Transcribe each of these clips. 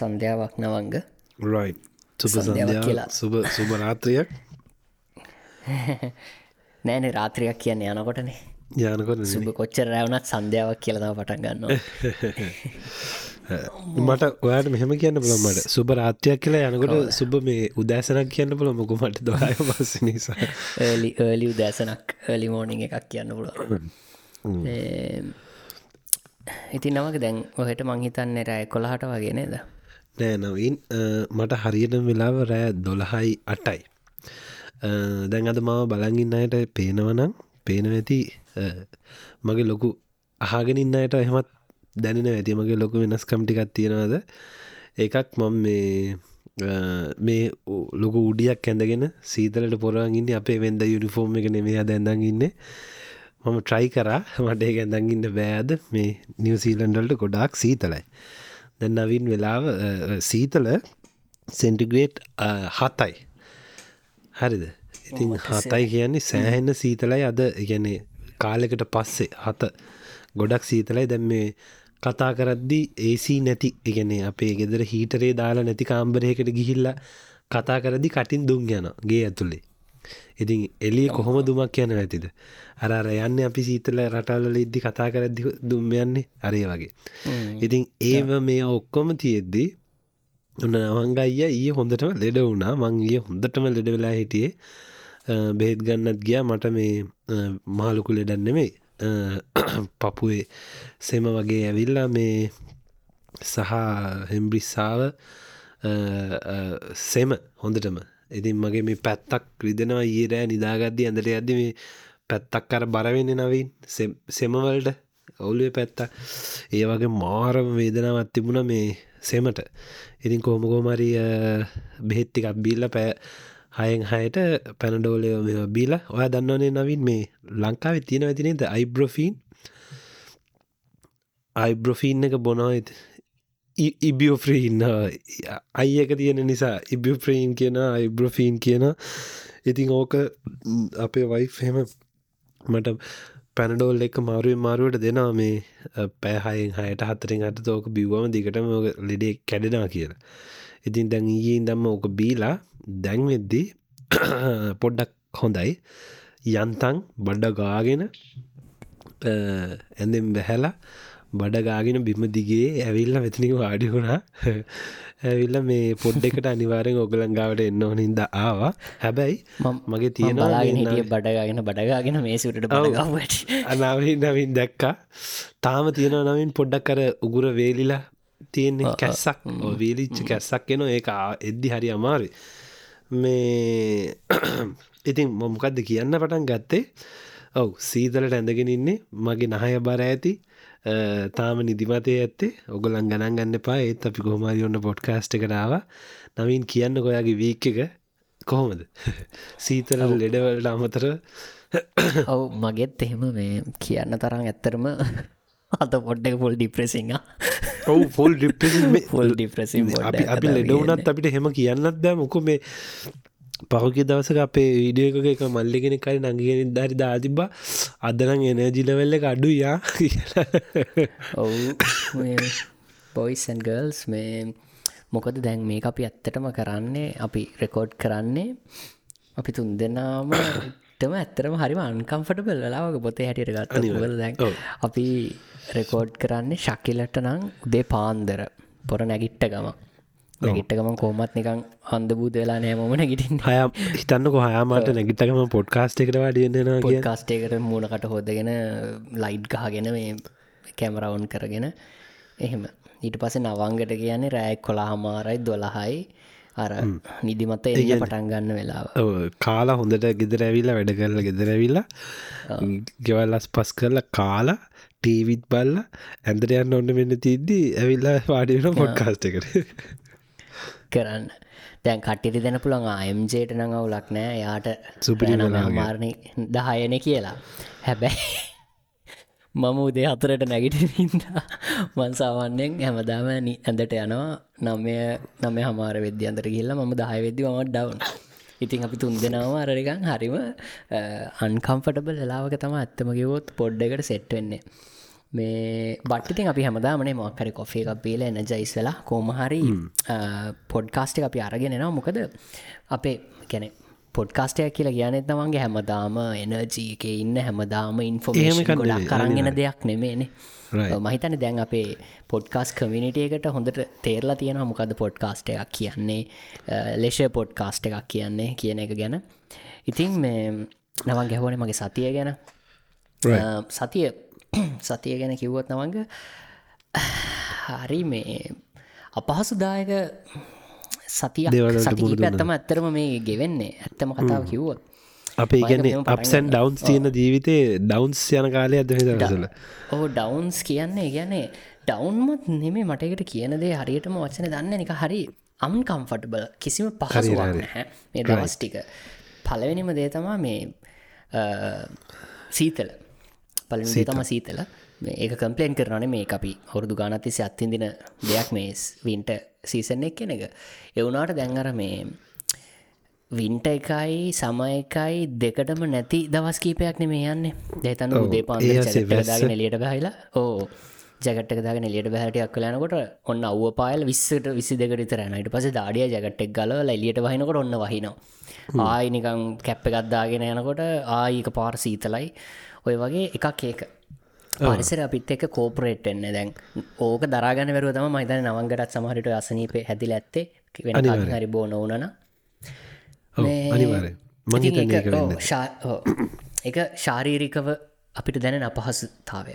සන්ධ්‍යාවක් නවංග. රයි. සුබ සුබ රාත්‍රයක්. නෑන රාත්‍රයක් කියන්න යනකොටනේ. යානකොට සුබ කොච්චර රැවනත් සන්ධ්‍යාවක් කියලතාව පටන් ගන්න මට ඔයාට මෙහම කියන්න පුළන් මට. සුබ රාත්‍රයක් කියලා යනකොට සුබ මේ උදෑසනක් කියන්න පුළ මොක මට දොය පස්ස නිසා. ඒලි ඒලි උදෑසනක් ඒලි මෝනිං එකක් කියන්න පුළුව ඉතින් නමක දැන් ඔහට මංහිතන්න රෑ කොළහට වගේ නේද නෑ නවින්. මට හරියට වෙලාව රෑ දොළහයි අටයි. දැන් අද මාව බලගින්න අයට පේනවනම් පේන ඇති මගේ ලොකු අහගෙනින්න අයට එහෙමත් දැනෙන ඇති. මගේ ලොකු වෙනස්කම්ටිකක් තියෙනවාද? ඒකක් මම මේ මේ ලොක උඩියක් ඇඳගෙන සීතලට පොරගන්න අපේ වෙන්ද යුනිෆෝර්ම් එක නෙමේ දැන්දගන්න මම ට්‍රයි කරා. මට ඒ ඇඳගන්න බෑද? මේ නිවසීලන්ඩල්ට ගොඩාක් සීතලයි. දැන් නවින් වෙලාව සීතල සෙන්ටිග්‍රේට් හතයි. හරිද? ඉතින් හතයි. කියන්නේ සෑහෙන්න සීතලයි. අද ගැනේ කාලෙකට පස්සේ හත ගොඩක් සීතලයි. දැම් මේ කතා කරද්දි ඒසී නැති ඉගැනේ අපේ ගෙදර හීටරේ දාලා නැති කාම්බරයකට ගිහිල්ල කතා කරදි කටින් දුම් යන ගේ ඇතුළේ ඉතින් එලිය කොහොම දුමක් යන ඇතිද අර යන්න අපි සීතල රටල්ල ඉද්දි කතා කරදදි දුම් යන්නේ අරය වගේ. ඉතින් ඒව මේ ඔක්කොම තියෙද්දී ඔන්න නවංගයිය ඊය හොඳටම ලෙඩ වුණා. මංගිය හොඳටම ලෙඩ වෙලා හිටියේ. බෙහෙත් ගන්නත් ගියා. මට මේ මාලුකු ලෙඩන්නෙමේ පපුේ සෙම වගේ ඇවිල්ලා මේ සහ හෙම්බ්‍රිස්සාාව සෙම හොඳටම ඉතින් මගේ මේ පැත්තක් රිදෙනවා ඊරෑ නිදාගද්දි ඇඳට ඇද මේ පැත්තක් කර බරවෙන්න නවින් සෙමවලට ඔවුලේ පැත්ත ඒ වගේ මාරම වේදනාවත් තිබුණ මේ සෙමට. ඉතින් කොහොමකෝමරි බෙහෙත්තිකක් බිල්ල පෑ හයෙන් හයට පැනඩෝලය මෙ බීල ඔය දන්නවනේ නවින් මේ ලංකාවේ තියෙන ඇතිනේද අයිබ්‍රොෆීන් අයිබ්‍රොෆීන් එක බොනොයිත් ඉබියෝෆ්‍රීන්න uh, අයික තියෙන නිසා ඉබියෝෆ්‍රීන් කියන අයිබ්‍රොෆීන් කියන. ඉතිං ඕක අපේ වයිෆ් හෙම මට පැනඩෝල් එක මාරුවෙන් මාරුවට දෙනවා මේ පෑහයෙන් හයට හතරෙන් හට තෝක බිව්වම දිගටම ලෙඩේ කැඩෙනවා කියලා. ඉතින් දැන් ඊයෙන් දම්ම ඕක බීලා දැන්වෙද්දී පොඩ්ඩක් හොඳයි. යන්තන් බඩ්ඩ ගාගෙන ඇඳෙම් බැහැලා බඩගාගෙන බිම දිගේ ඇවිල්ල මෙතනික වාඩිකුණා ඇවිල්ල මේ පොඩ්ඩෙකට අනිවාරෙන් ඔගලංගාවට එන්න හොනින්ද ආවා. හැබැයි මගේ තියෙනවා හිටිය බඩගගෙන බඩගාගෙන මේ සුටට බඩගට අනාවින් නවින් දැක්කා. තාම තියෙන නවින් පොඩ්ඩක් කර උගුර වේලිලා තියෙන්නේ කැස්සක්. වීලිච්ච කැස්සක් එන ඒ එද්දි හරි අමාරි මේ ඉතින් මොමකක්ද කියන්න පටන් ගත්තේ? ඔව් සීතලට ඇඳගෙන ඉන්නේ. මගේ නහය බර ඇති තාම නිදිමතය ඇත්තේ ඔගලන් ගණන් ගන්න පා ඒත් අපි කොහමරි ඔන්න පොඩ්කාස්ට කරාව නවින් කියන්න කොයාගේ වීක් එක කොහොමද? සීතල ලෙඩවලට අමතර ඔව් මගෙත් එහෙම මේ කියන්න තරම් ඇත්තරම අත පොඩ්ඩක පොල් ඩිප්‍රසිංහ ඔවු ෆොල් ෆොල් ඩිප්‍රසිම් අපි අපි ලෙඩ වුනත් අපිට හෙම කියන්නත් දැ මොක මේ පහුකි දවසක අපේ විඩියක එක මල්ලිගෙන කරි නගගෙන දරි දාතිබා අදනම් එනජිලවෙල්ල එක අඩු යා ඔවු. බොයිසන් ගල්ස් මේ මොකද දැන් මේ අපි ඇත්තටම කරන්නේ අපි රෙකෝඩ් කරන්නේ අපි තුන් දෙනාම තම ඇත්තරම හරිම අන්කම්ෆට බල්ලාවක පොතේ හැටියට ගත්ත දැන් අපි රෙකෝඩ් කරන්නේ ශකිලට නං උදේ පාන්දර. පොර නැගිට්ට ගම නැගිට්ට ගම කෝමත් නිකං හන්ද බූද වෙලා නෑමම නැගිටින් හය හිතන්නක හයාමට නැගිටකම පොඩ්කාස්ට එකට වඩියන්නවා කිය කාස්ටේකට මූුණකට හොදගෙන ලයිට් ගහගෙන මේ කැමරවුන් කරගෙන. එහෙම. ඊට පස නවංගට කියන්නේ රෑක් කොලා හමාරයි දොළහයි. අර නිදිමත එය පටන් ගන්න වෙලාව. කාලා හොඳට ගෙදර ඇවිල්ලා වැඩ කරලා ගෙදර ඇවිල්ලා ගෙවල්ලස් පස් කරලා කාලා ටීවිත් බල්ල ඇන්දර යන්න ඔන්න මෙන්න තිද්දී ඇවිල්ලා වාඩිවෙන පොඩ්කාස්ට එකට කරන්න. දැන් කට්ටිරි දෙන පුළන් අයම්ජයට නඟ වුලක් නෑ. යාට සුපිරි මාරණය දහයන කියලා. හැබැයි මම උදේ අතරට නැගිටින්ද මන්සාවන්නෙන් හැමදාම ඇඳට යනවා. නමය නම හමාර වෙද්‍ය අන්තර කියල්ල ම දහය වෙද්දි මට ඩවන් ඉතින් අපි තුන් දෙෙනවා අරරිකන් හරිම අන්කම්ෆටබල් වෙලාවක තම ඇත්තමගේවොත් පොඩ්ඩකට සෙට්වෙන්නේ මේ බට්ටිතින් අපි හැමදාමනේ මොක්කරි කොෆේ එකක් බේල එන ජයිස් වෙලා කෝමහරි පොඩ්කාස්ටි අපි අරගෙන එනවා. මොකද අපේ ගැන පොඩ්කාස්ටය කියලා කියනෙත් නවන්ගේ හැමදාම එනජී එක ඉන්න හැමදාම ඉන්ෆෝමේෂන් ගොඩක් කරගෙන දෙයක් නෙමේනේ මහිතන දැන් අපේ පොඩ්කාස් කමිනිටියකට හොඳට තේරලා තියෙන මොකද පොඩ්කාස්ට එකක් කියන්නේ ලෙෂ පොඩ්කාස්ට එකක් කියන්නේ කියන එක ගැන. ඉතින් මේ නවන් ගැහවන මගේ සතිය ගැන. සතිය සතිය ගැන කිව්වොත් නවංග හරි මේ අපහසුදායක සතිය සතිකීප ඇත්තම ඇත්තරම මේ ගෙවෙන්නේ ඇත්තම කතාව කිව්වොත්. අපේ ඉගන්නේ අපසන් ඩවන්ස් තියන ජීවිතේ ඩවන්ස් යන කාලය අද දසල ඕ ඩවන්ස් කියන්නේ ගැනේ ඩවන්මත් නෙමේ මටකට කියනදේ හරියටම වචන දන්න එක හරි අම්කම්ෆටබල් කිසිම පහසුවක් නැහැ. මේ දවස් ටික. පලවෙනිම දේ තමා මේ සීතල පලින් තම සීතල. ඒක කම්පලේන් කරන මේ අපි හොරදු ගානතිසි අත්තිදින දෙයක් මේ වින්ට සීසන් එක් කෙන එක එවුනාට දැන්ගර මේ වින්ට එකයි සමයකයි දෙකටම නැති දවස් කීපයක් නෙමේ යන්නේ. දෙතන්න උදේ පාන් දාගෙන එලියට බැහිලා. ඕ. ජගට්ක දාගෙන එලියට බැහටයක් කලනකොට ඔන්න අව්ව පායල් විස්සට විසි දෙකට තරනට පස දාඩිය ජගට්ටෙක් ගල එලියට වහිනකොට ඔන්න වහිනවා. ආයිනිකං කැප්ප ගත්දාගෙන යනකොට ආයික පාර සීතලයි ඔය වගේ එකක් ඒක. පරිසර අපිත් එක කෝපරේට් එන්න දැන් ඕක දරාගන්න වැරුව තම මයිතන නවංගටත් සමහරිට අසනීපේ හැදිල ඇත්තේ වෙන හරි බෝ නොවනන එක ශාරීරිකව අපිට දැන අපහසුතාවය.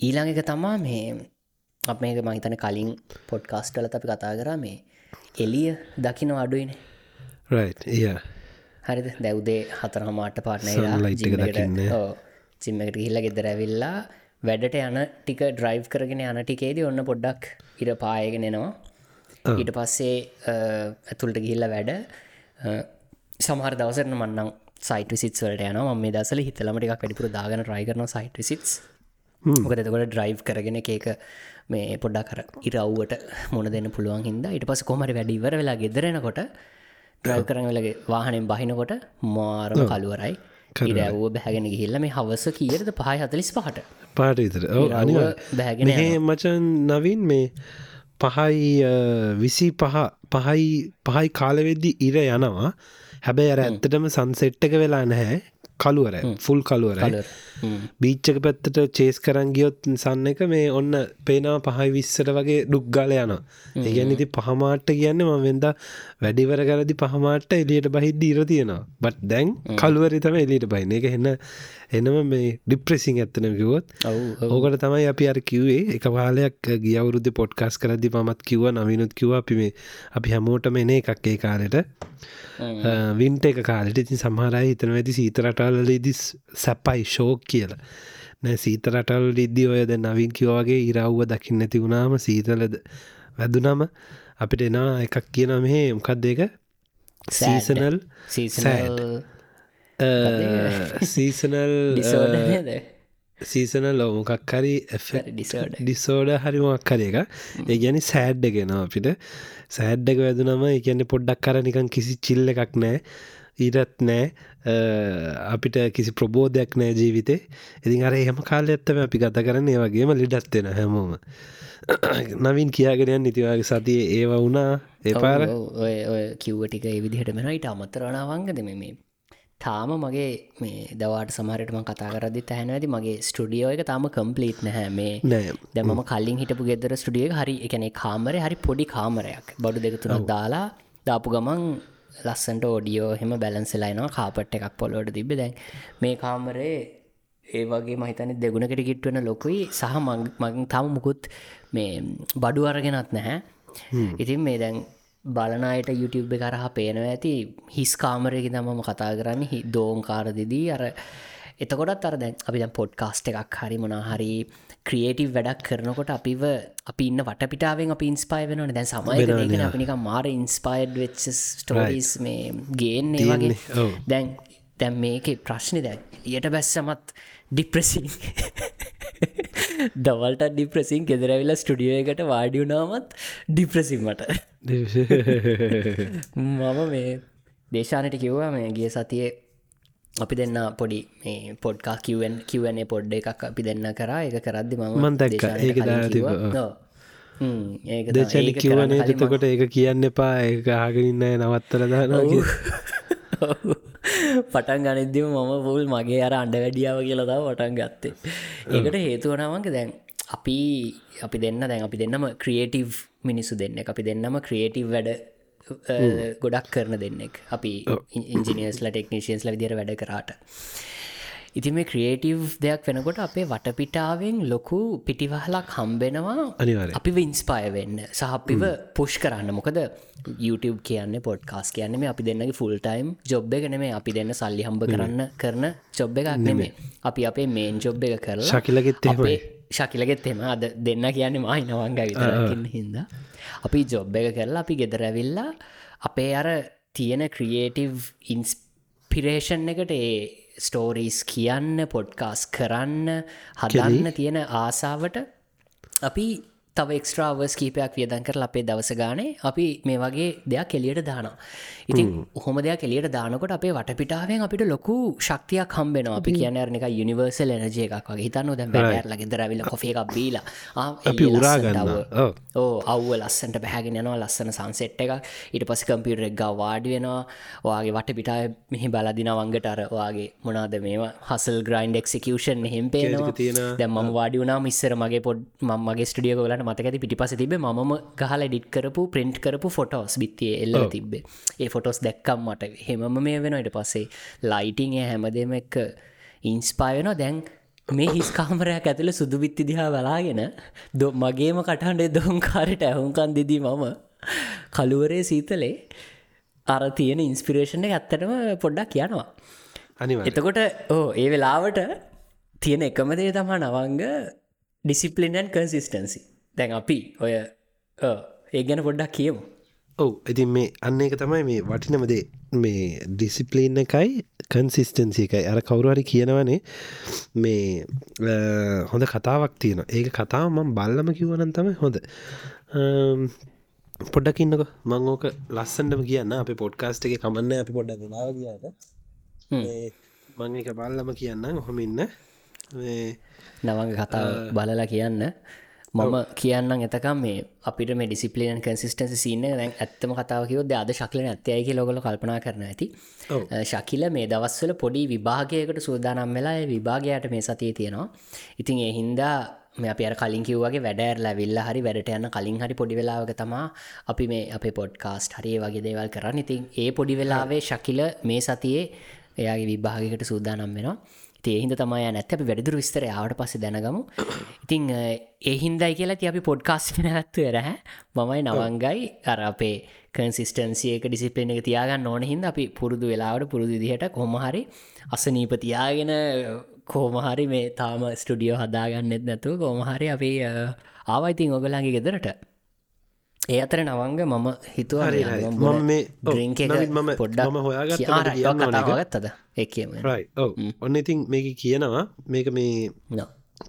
ඊළඟ එක තමා මේ අප මේක මහිතන කලින් පොඩ්කාස්ටල අපි කතා කරා මේ එලිය දකින අඩුයිනේ. හරිද? දැව්දේ හතර හමාට පාටනය සිම්මකට හිල්ල ගෙදර ඇවිල්ලා වැඩට යන ටික ඩ්‍රයිව් කරගෙන යන ටිකේද ඔන්න පොඩ්ඩක් ඉර පායගෙන එනවා. ඊට පස්සේ ඇතුළට ගිහිල්ල වැඩ. සමහර දවසරන මන්නම් සයිට සිත් වලට යන ම මේ දසල හිතලමටික් වැඩිපුර දාගන රයිකරන සයිට සිස් මොකද එතකොට ඩ්‍රයිව් කරගෙන එක මේ පොඩ්ඩක් කර ඉරව්වට මොන දෙන්න පුළුවන් හිද ඉට පස කොමරි වැඩිවර වෙලා ගෙදරෙනකොට ඩ්‍රයිව් කරන වෙලගේ වාහනෙන් බහිනකොට මාරම කළුවරයි ඉරැව්ව බැහැගෙන ගිහිල්ල මේ හවස කියරද පහයි හතලිස් පහට. පාට විතර. අනි බැහැගෙන මචන් නවින් මේ පහයි විසි පහ පහයි පහයි කාලවෙද්දි ඉර යනවා. හැබැයි අර ඇත්තටම සන්සෙට්ටක වෙලා නැහැ. කළුවර ෆුල් කළුවර බීච්චක පැත්තට චේස් කරන් ගියොත් සන්න එක මේ ඔන්න පේනාව පහයි විස්සට වගේ ඩුක්ගාල යන ඒගැන ඉති පහමාට්ට කියන්න ම වෙද වැඩිවර කරදි පහමාට්ට එලියට බහිද්ද ඉර තියෙනවා. බට් දැන් කළුවරි තම එලියට බයින එක එන්න එනම මේ ඩිප්‍රෙසිං ඇත්තන කිවොත් ඕකට තමයි අපි අර කිව්වේ. එක පාලයක් ගියවුරුද්ධ පොඩ්කාස් කරදි මත් කිව නවිනුත් කිව අපි මේ අපි හැමෝටම එන එකක් ඒ කාලෙට. වින්ට එක කාලෙට. ඉතින් සමහරයි හිතන ඇති සීතරටල්ලෙදි සැපයි ශෝක් කියලා. නෑ සීතරටල් ඉද්දි ඔය ද නවින් කිවවාගේ ඉරව්ව දකින්න නැති වුණාම සීතලද වැදුනම අපිට එනා එකක් කියන මෙහේ මොකක්ද එක සීසනල් සීසනල් සීසනල් සීසන ලෝමොකක් හරි ඩිසෝඩ හරිමක් කර එක. ඒ ගැනි සෑඩ්ඩ ගෙන අපිට. සෑඩ්ඩක වැදුනම එකන්නේ පොඩ්ඩක් කර නිකන් කිසි චිල්ල එකක් නෑ ඊරත් නෑ. අපිට කිසි ප්‍රබෝධයක් නෑ ජීවිතේ. ඉතින් අර එහෙම කාල ඇත්තම අපි ගත කරන්න. වගේම ලිඩත්වෙන හැමෝම. නවින් කියාගෙනයන් නිතිවාගේ සතිය ඒව වුණා. ඒ පාර? ඔය කිව්ව ටික ඒ විදිහට මෙනයිට අමතරනාවංගද මේ තාම මගේ මේ දවාට සමහරටම කතා කරදි තැන ඇති මගේ ස්ටඩියෝ එක තාම කම්පලීට් නැහැ මේ. දැමම කලින් හිටපු ගෙදර ස්ටඩිය හරි එකනේ කාමරය හරි පොඩි කාමරයක්. බඩු දෙකතුනක් දාලා දාපු ගමන් ලස්සන්ට ඕඩියෝ හෙම බැලන්සෙලායිනවා කාපට් එකක් පොලොට තිබ දැන් මේ කාමරේ ඒ වගේ මහිතන දෙගුණකට කිට්වන ලොකුයි. සහ මගින් තම මුකුත් මේ බඩු අරගෙනත් නැහැ. ඉතින් මේ දැන් බලනයට YouTube කරහ පේනව ඇති හිස් කාමරයකි තමම කතා කරන්න. හි දෝංකාරදිදී අර එතකොටත් අර දැන් අපි දැන් පොඩ්කාස්ට එකක් හරි මොනාහරි ක්‍රියේටව් වැඩක් කරනකොට අපිව අපි ඉන්න වටපිටාවෙන් අප ඉන්ස්පයි වෙනන දැන් සමය අපිනික මාර ඉන්ස්පයිඩ් වෙච් ස්ටෝරිස් මේ ගේන්නේ වගේ. දැන් දැන් මේක ප්‍රශ්නි දැන් යට බැස්සමත් ඩිප්‍රසින් දවල්ට ඩිප්‍රසින් ගෙදරැවිලා ස්ටඩියෝ එකට වාඩියුනාමත් ඩිප්‍රසිම්මට මම මේ දේශානට කිව්වා මේ ගිය සතියේ අපි දෙන්න පොඩි මේ පොඩ්කා කිවන් කිවනේ පොඩ්ඩ එකක් අපි දෙන්න කරා. එක කරද්දි මම. දේශානට ඒක ඒක ඒක කිවනේ එතකොට ඒක කියන්න එපා. ඒක ආගෙනන්න කිය. ඔව්. පටන් ගනිද්දිම මම පුල් මගේ අර අන්ඩ වැඩියාව කියලා තව පටන් ගත්තේ. ඒකට හේතුවනමක දැන් අපි අපි දෙන්න දැන් අපි දෙන්නම ක්‍රියේටව් මිනිස්සු දෙන්න අපි දෙන්නම ක්‍රියේටව් වැඩ ගොඩක් කරන දෙන්නෙක්. අපි ඉන්ජිනියස්ල ටෙක්නිශයන්ස්ල විදිර වැඩ කරාට. ඉතින් මේ ක්‍රියේටව් දෙයක් වෙනකොට අපේ වටපිටාවෙන් ලොකු පිටිවහලක් හම්බෙනවා. අපි ඉන්ස්පය වෙන්න. සහපිව පුෂ් කරන්න. මොකද YouTube කියන්න පොඩ්කාස් කියන්න මේ අපි දෙන්නගේ ෆුල් ටයිම් ජොබ් එක නෙමේ අපි දෙන්න සල්ලි හම්බ කරන්න කරන ජොබ් එකක් නෙමේ අපි අපේ මේන් ජොබ් එක කරලා ශකිලගෙත් ශකිලගෙත් එම අද දෙන්න කියන්නේ මයි නවංග විතරකින්න හින්ද. අපි ජොබ් එක කරලා අපි ගෙදර ඇවිල්ලා අපේ අර තියෙන ක්‍රියේටව් ඉන්ස්පිරේෂන් එකට ඒ ස්ටෝරීස් කියන්න පොඩ්කාස් කරන්න හදන්න තියෙන ආසාවට අපි තව එක්ස්ට්‍රාවර්ස් කීපයක් වියදන් කරලා අපේ දවස ගානේ අපි මේ වගේ දෙයක් එලියට දානවා ඉතින් හොම දෙයක් එලියට දානකොට අපේ වටපිටාවෙන් අපිට ලොකු ශක්තියක් හම්බෙනවා. අපි කියන අරනික යනිවර්සල් එනජය එකක් වගේ. හිතන්න දැ බැරල ගෙදරවිල කොේ එකක් බීලා. අපි එළිය උරා ලස්සනට ගන්න අවුව. ඔව්. ඕ අව්ව ලස්සට පැහැගෙන යනවා. ලස්සන සංසෙට් එක ඊට පස කම්පියුටර් එක ගා වාඩි වෙනවා. ඔයාගේ වට පිටාය මෙහි බලදින වංගට අර ඔයාගේ මොනාද මේවා? හසල් ග්‍රයින්ඩ් එක්සිකෂන් හෙම පේනවා. දැම් ම වාඩි වුණා මිස්සර මගේ පොඩ් මගේ ස්ටිය ගලට මතක ඇති. පිටිපස තිබ ම ගහල ඩිට් කරපු ප්‍රින්ට් කරපු ෆොටෝස් බිත්තිය එල්ල තිබ්බේ. ඒ ෆොටෝස් දැක්කම් මට හෙමම මේ වෙනට පස්සේ ලයිටිං හැමදම එක්ක ඉන්ස්පායනවා දැන් මේ හිස් කාමරයක් ඇතුළ සුදු බිත්ති දිහා බලාගෙන දො මගේම කටහන්ඩේ දොන්කාරට ඇහුන්කන් දෙදී මම කළුවරේ සීතලේ අර තියෙන ඉන්ස්පිරේෂණ ඇත්තටම පොඩ්ඩක් යනවා. අනිවා එතකොට ඕ ඒ වෙලාවට තියෙන එකමදේ තමා නවංග ඩිසිපලින්න් කන්සිස්ටන්සි දැන් අපි ඔය ඒ ගැන පොඩ්ඩක් කියමු ඔව් ඉතින් මේ අන්න එක තමයි මේ වටිනමදේ මේ ඩිසිපලීන් එකයි කන්සිස්ටන්සි එකයි. අර කවුරුහරි කියනවනේ මේ හොඳ කතාවක් තියෙන ඒක කතාව මම බල්ලම කිව්වනන් තමයි හොඳ. පොඩ්ඩක් ඉන්නක. මං ඕක ලස්සන්ටම කියන්න. අප පොඩ්කාස්ට එක කමන්න අපි පොඩ්ඩක් නාව කියට මං එක බල්ලම කියන්න හොම ඉන්න. මේ නවංග කතාව බලලා කියන්න මම කියන්න එතකම් මේ අපිට මේ ඩිසිපලියන් කන්සිස්ටන්සි සින්න දැන් ඇත්තම කතාවකිවොත් අද ශක්ලන ඇත්තයකි ලොගල කල්පනා කරන ඇති. ශකිල මේ දවස්වල පොඩි විභාගයකට සූදානම් වෙලා විභාගයට මේ සතිය තියෙනවා. ඉතින් ඒ හින්දා මේ අප අර කලින් කිව්වගේ වැඩෑර් ලැවිල්ල හරි වැඩට යන්න කලින් හරි පොඩි වෙලාවක තමා අපි මේ අපේ පොඩ්කාස්ට් හරි වගේ දේවල් කරන්න. ඉතින් ඒ පොඩි වෙලාවේ ශකිල මේ සතියේ එයාගේ විභාගකට සූදානම් වෙනවා ඒහින්ද තමයි නැත්ත. අපි වැඩිදුර විස්තර යාවට පස්ස දැනගමු. ඉතිං ඒහින්දයි කියලා ති අපි පොඩ්කාස් වෙනත්තු රැහැ මමයි නවංගයි. අර අපේ කන්සිස්ටන්සියක ඩිසිපලන එක තියාගන්න ඕන හිද අපි පුරුදු වෙලාවට පුරුදු දිහට කොමහරි අසනීපතියාගෙන කෝමහරි මේ තාම ස්ටඩියෝ හදාගන්නෙත් නැතුව කෝමහරි අපි ආවයිතින් ඔගලාගේ ගෙදරට. ඒ අතර නවංග මම හිතුවා. මම මේ- ඔව්, ඩ්‍රිංක නවින් මම- පොඩ්ඩක් මම හොයාගත්තට කියන්න ඕන එක. කතාගත්තද එකම ඔන්න ඉතින් මේක කියනවා. මේක මේ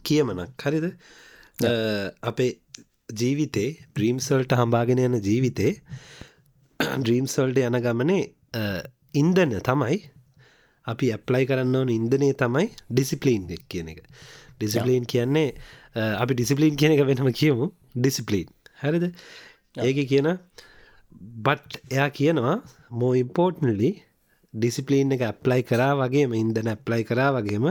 කියමනක්. හරිද? අපේ ජීවිතේ ඩ්‍රීම්සල්ට හම්බාගෙන යන ජීවිතේ ඩ්‍රීම්සල්ට යන ගමනේ ඉන්දන තමයි අපි ඇප්ලයි කරන්න ඕන ඉන්දනය තමයි ඩිසිපලීන් කියන එක. ඩිසිපලීන් කියන්නේ අපි ඩිසිපලීන් කියන එක වෙනම කියමු. ඩිසිපලීන් හරිද ඒක කියන බට් එයා කියනවා මෝ ඉම්පෝර්ට්නලි ඩිසිපලීන් එක ඇප්ලයි කරා වගේම ඉන්දන ඇප්ලයි කරා වගේම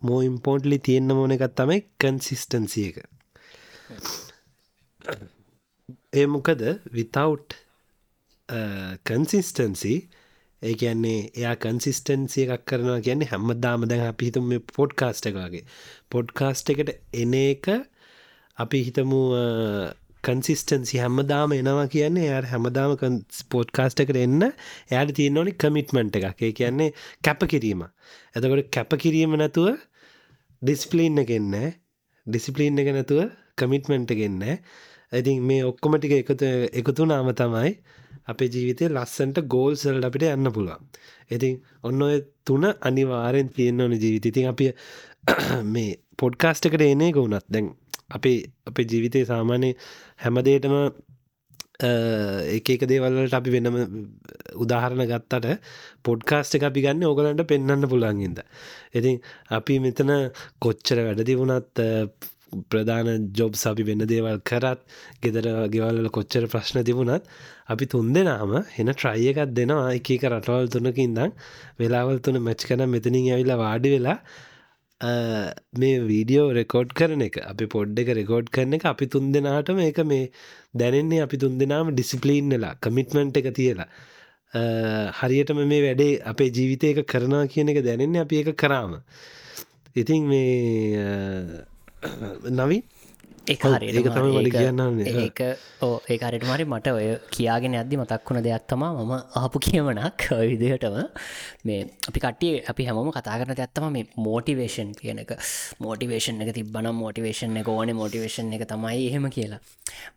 මෝ ඉම්පෝර්ට්ලි තියෙන්න්න මොන එකත් තමයි කන්සිස්ටන්සිය එක. ඒ මොකද විතව් කන්සිස්ටන්සි uh, ඒ කියන්නේ එයා කන්සිස්ටන්සිය එකක් කරනවා කියන්නේ හැම්මදාම දැන් අපි හිතම මේ පොඩ්කාස්ට එකගේ පොඩ්කාස්ට එකට එන එක අපි හිතමු uh, කන්සිස්ටන්සි හැමදාම එනවා කියන්නේ එයාට හැමදාම පොඩ්කාස්ට එකට එන්න එයාට තියෙන ඕනි කමිට්මන්ට් එකක්. ඒ කියන්නේ කැප කිරීම. එතකොට කැප කිරීම නැතුව ඩිස්පලීන් එකෙන්න ඩිසිපලීන් එක නැතුව කමිට්මෙන්ට් එකෙන්න ඉතින් මේ ඔක්කොමටික එකතු එකතු නාම තමයි අපේ ජීවිතය ලස්සන්ට ගෝල්සල්ට අපිට යන්න පුළුවන්. ඉතින් ඔන්න ඔය තුන අනිවාරෙන් තියෙන්න්න ඕන ජීවිත. ඉතින් අපි මේ පොඩ්කාස්ට එකට එනේ ගවුනත් දැන් අපේ අපේ ජීවිතය සාමාන්‍ය හැමදේටම එක එක දේවල්ලට අපි වෙනම උදාහරණ ගත්තට පොඩ්කාස්ට එක අපි ගන්න ඕගලන්ට පෙන්න්න පුළන්ගින්ද. ඉතින් අපි මෙතන කොච්චර වැඩ තිබුණත් ප්‍රධාන ජොබ් අපි වෙන්න දේවල් කරත් ගෙදර ගෙවල්ල කොච්චර ප්‍රශ්න තිබුණත් අපි තුන් දෙනාම එන ට්‍රයි එකත් දෙනවා එක එක රටවල් තුනකින්දම් වෙලාවල් තුන මැච් කන මෙතනින් ඇවිල්ලා වාඩි වෙලා මේ වීඩියෝ රෙකෝඩ් කරන එක. අපි පොඩ් එක රෙකෝඩ් කරන එක අපි තුන් දෙනාට මේක මේ දැනෙන්නේ අපි තුන් දෙනාම ඩිසිපලීන්ලා කමිට්මන්ට් එක තියලා. හරියටම මේ වැඩේ අපේ ජීවිතය එක කරනවා කියන එක දැනෙන්නේ අපි එක කරාම. ඉතින් මේ නවී ඒක මට කියන්න ඒක ඕ ඒකාරයට මරි මට ඔය කියාගෙන අද්දි මතක් වුණ දෙයක් තමා මම ආපු කියමනක් විදිහටම. මේ අපි කට්ටිය අපි හැමෝම කතා කරන ඇත්තම මේ මෝටිවේෂන් කියන එක. මෝටිවේෂන් එක තිබ්බනම් මෝටිවේෂන් එක ඕන මෝටිවේෂන් එක තමයි එහෙම කියලා.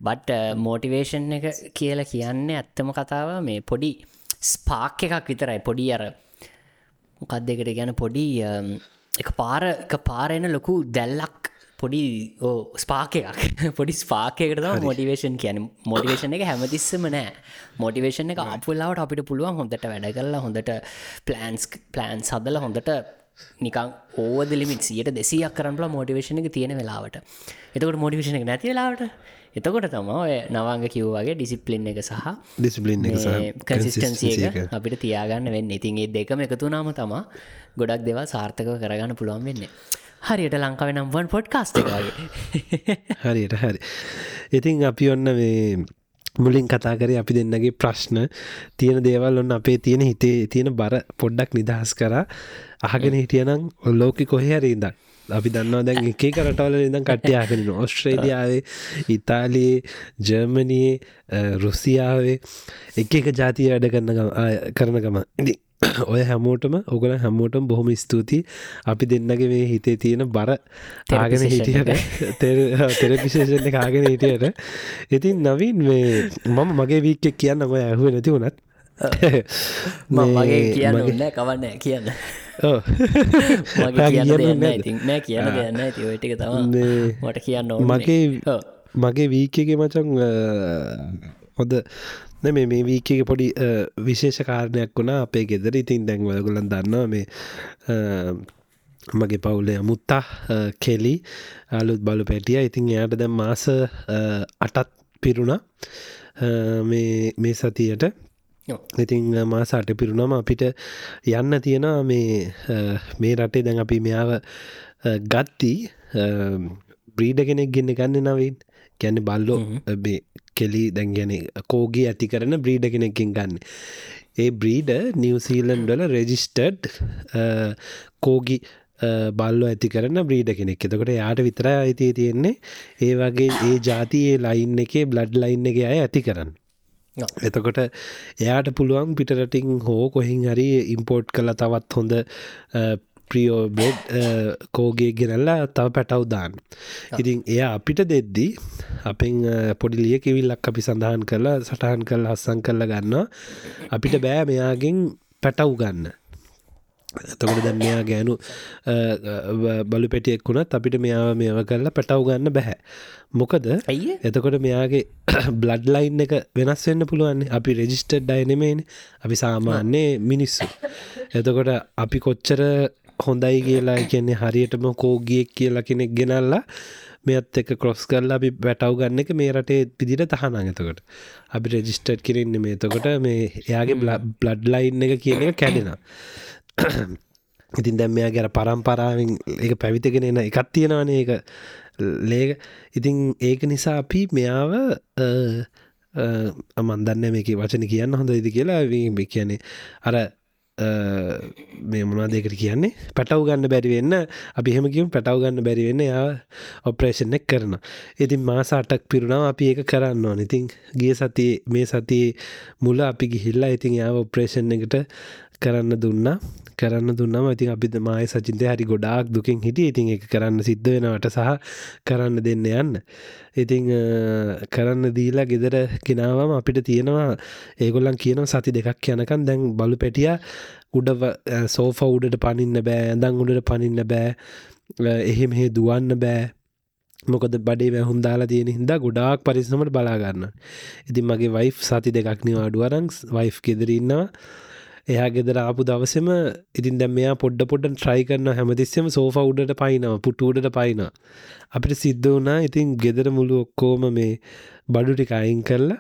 බට් මෝටිවේෂන් එක කියලා කියන්නේ ඇත්තම කතාව මේ පොඩි ස්පාක් එකක් විතරයි. පොඩි අර මොකක් දෙකට ගැන පොඩි එක පාර පාරෙන ලොකු දැල්ලක් පොඩි ස්පාකයක්. පොඩි ස්පාකයකට මොටිවේෂන් කියන මොටිවේෂන් එක හැමතිස්සම නෑ. මොටිවේෂන් එක අපපුල්ලාවට අපිට පුළුවන් හොඳට වැඩ කරලා හොඳට පලන්ස් පලෑන් සදල හොඳට නිකං ඕද ලිමිට සියට දෙසියක් කරන්නලා මෝටිවේෂන එක තියෙන වෙලාවට. එතකට මෝටිවේෂන එක නැති වෙලාවට? එතකොට තම ඔය නවංග කිව්වාගේ ඩිසිප්ලින් එක සහ ඩිසිපලින් කසිස්ටන්සිය එක අපිට තියාගන්න වෙන්න. ඉතින්ගේ දෙකම එකතුනාම තමා ගොඩක් දෙවා සාර්ථක කරගන්න පුළුවන් වෙන්නේ හරියට ලංකාව නම්වන් පොඩ්කාස්ට හරියට හරි. ඉතින් අපි ඔන්න මේ මුලින් කතා කරේ අපි දෙන්නගේ ප්‍රශ්න. තියෙන දේවල් ඔන්න අපේ තියෙන හිතේ තියෙන බර පොඩ්ඩක් නිදහස් කර. අහගෙන හිටියනම් ඔල්ලෝකි කොහරරින්ද අපි දන්නවා දැන් එක කරටවල ඉදම් කට්ටයාගෙන ඔස්ට්‍රේලියාවේ ඉතාලියේ ජර්මනයේ රුසියාවේ. එක එක ජාතිය වැඩ කරන කරන ගම. ඉදි ඔය හැමෝටම ඔගල හැමෝටම බොහොම ස්තුතියි. අපි දෙන්නගේ මේ හිතේ තියෙන බර තාගෙන හිටියට තෙරපිශේෂණ කාගෙන හිටියට. ඉතින් නවින් මේ මම මගේ වීක්කෙක් කියන්න ඔය ඇහුව නැති වුණත් මගේ කියන්න කවන්න කියන්න. නෑ කියන්න දෙන්න ඇති ඔටික තම මට කියන්න මගේ මගේ වීකගේ මචන් හොද මේ මේ වීකගේ පොඩි විශේෂ කාරණයක් වුණා. අපේ ගෙදර ඉතින් දැන් වලගුලන් දන්නවා මේ මගේ පවුලේ අමුත්තා කෙලි අලුත් බලු පැටිය. ඉතින් එයාට දැම් මාස අටත් පිරුණා. මේ සතියට. ඉතින් මාසාට පිරුණම අපිට යන්න තියෙනවා මේ මේ රටේ දැන් අපි මෙයාව ගත්ති බ්‍රීඩ කෙනෙක් ගෙන්න ගන්න නවින් ගැන්න බල්ලෝ කෙලි දැන් ගැන කෝගේ ඇති කරන බ්‍රීඩ කෙනෙකින් ගන්න. ඒ බ්‍රීඩ නිවසීලන්් වල රෙජිස්ටඩ් කෝගි බල්ලෝ ඇති කරන බ්‍රීඩ කෙනෙක්. එතකොට යාට විතර අයිතිය තියෙන්නේ. ඒ වගේ ඒ ජාතියේ ලයින් එකේ බ්ලඩ් ලයින් එක අය ඇති කරන්න. එතකොට එයාට පුළුවන් පිටරටින් හෝ කොහින් හරි ඉම්පෝර්ට් කළ තවත් හොඳ ප්‍රියෝ බෙඩ් කෝගේ ගෙනල්ලා තව පැටව් දාන්න. ඉතින් එයා අපිට දෙද්දී අපෙන් පොඩි ලිය කිවිල්ලක් අපි සඳහන් කරලා සටහන් කල් හස්සන් කරල ගන්න අපිට බෑ මෙයාගෙන් පැටව් ගන්න. එතකොට දැ මෙයා ගෑනු බලු පැටියෙක් වුණත් අපිට මෙයාව මේව කරලා පැටව් ගන්න බැහැ. මොකද ඇයි එතකොට මෙයාගේ බ්ලඩ් ලයින් එක වෙනස් වෙන්න පුළුවන් අපි රෙජිස්ටඩ් ඩයිනෙමේන් අපි සාමාන්‍යයේ මිනිස්සු. එතකොට අපි කොච්චර හොඳයි කියලා කියන්නේ හරියටම කෝගියෙක් කියලා කෙනෙක් ගෙනල්ලා මෙත් එක කොස් කරලා අපි වැටව් ගන්න එක මේ රටේ පිදිට තහන ඇතකොට අපි රෙජිස්ටර්් කරන්න මේ තකොට මේ එයාගේ බ්ලඩ් ලයින් එක කියන එක කැඩෙන ඉතින් දැම් මෙයා ගැර පරම්පරාවෙන් එක පැවිතගෙන එන එකත් තියෙනවන ඒක. ලේක ඉතින් ඒක නිසා අපි මෙයාව අමන්දන්න මේක වචන කියන්න හොඳ ඉදි කියලා කියන්නේ අර මේ මොනා දෙකට කියන්නේ? පැටව් ගන්න බැරිවෙන්න අපි හෙමකිම පැටව් ගන්න බැරිවෙන්න යා ඔප්‍රේෂන් එක් කරන ඉතින් මාස අටක් පිරුණාව අපි ඒක කරන්න ඕන. ඉතින් ගිය සතියේ මේ සතියේ මුල අපි ගිහිල්ලා ඉතින් යාව ඔප්‍රේෂන් එකට කරන්න දුන්නා. කරන්න දුන්නම ඉතින් අපිත් මය සචින්තය හරි ගොඩාක් දුකින් හිටිය. ඉතින් එක කරන්න සිද්ධ වෙනවට සහ කරන්න දෙන්න යන්න. ඉතිං කරන්න දීලා ගෙදර කෙනාවම අපිට තියෙනවා ඒගොල්ලන් කියනව සති දෙකක් යනකන් දැන් බලු පැටිය උඩ සෝෆ උඩට පනින්න බෑ ඇඳං උඩට පනින්න බෑ එහෙම හේ දුවන්න බෑ. මොකද බඩේ වැහුම් දාලා තියෙන හින්දා ගොඩාක් පරිස්සමට බලාගන්න ඉතින් මගේ වයිෆ් සති දෙකක් නිවාඩු අරංස් වයිෆ් ගෙදරන්නවා එයා ගෙදර ආපු දවසම ඉතින් දැම් මෙයා පොඩ්ඩ පොඩ්ඩ ට්‍රයි කරන හැමතිස්සම සෝෆ උඩට පයිනව පුටූඩට පයින අපිට සිද්ධ වනා ඉතින් ගෙදර මුළු ඔක්කෝම මේ බඩු ටික අයින් කරලා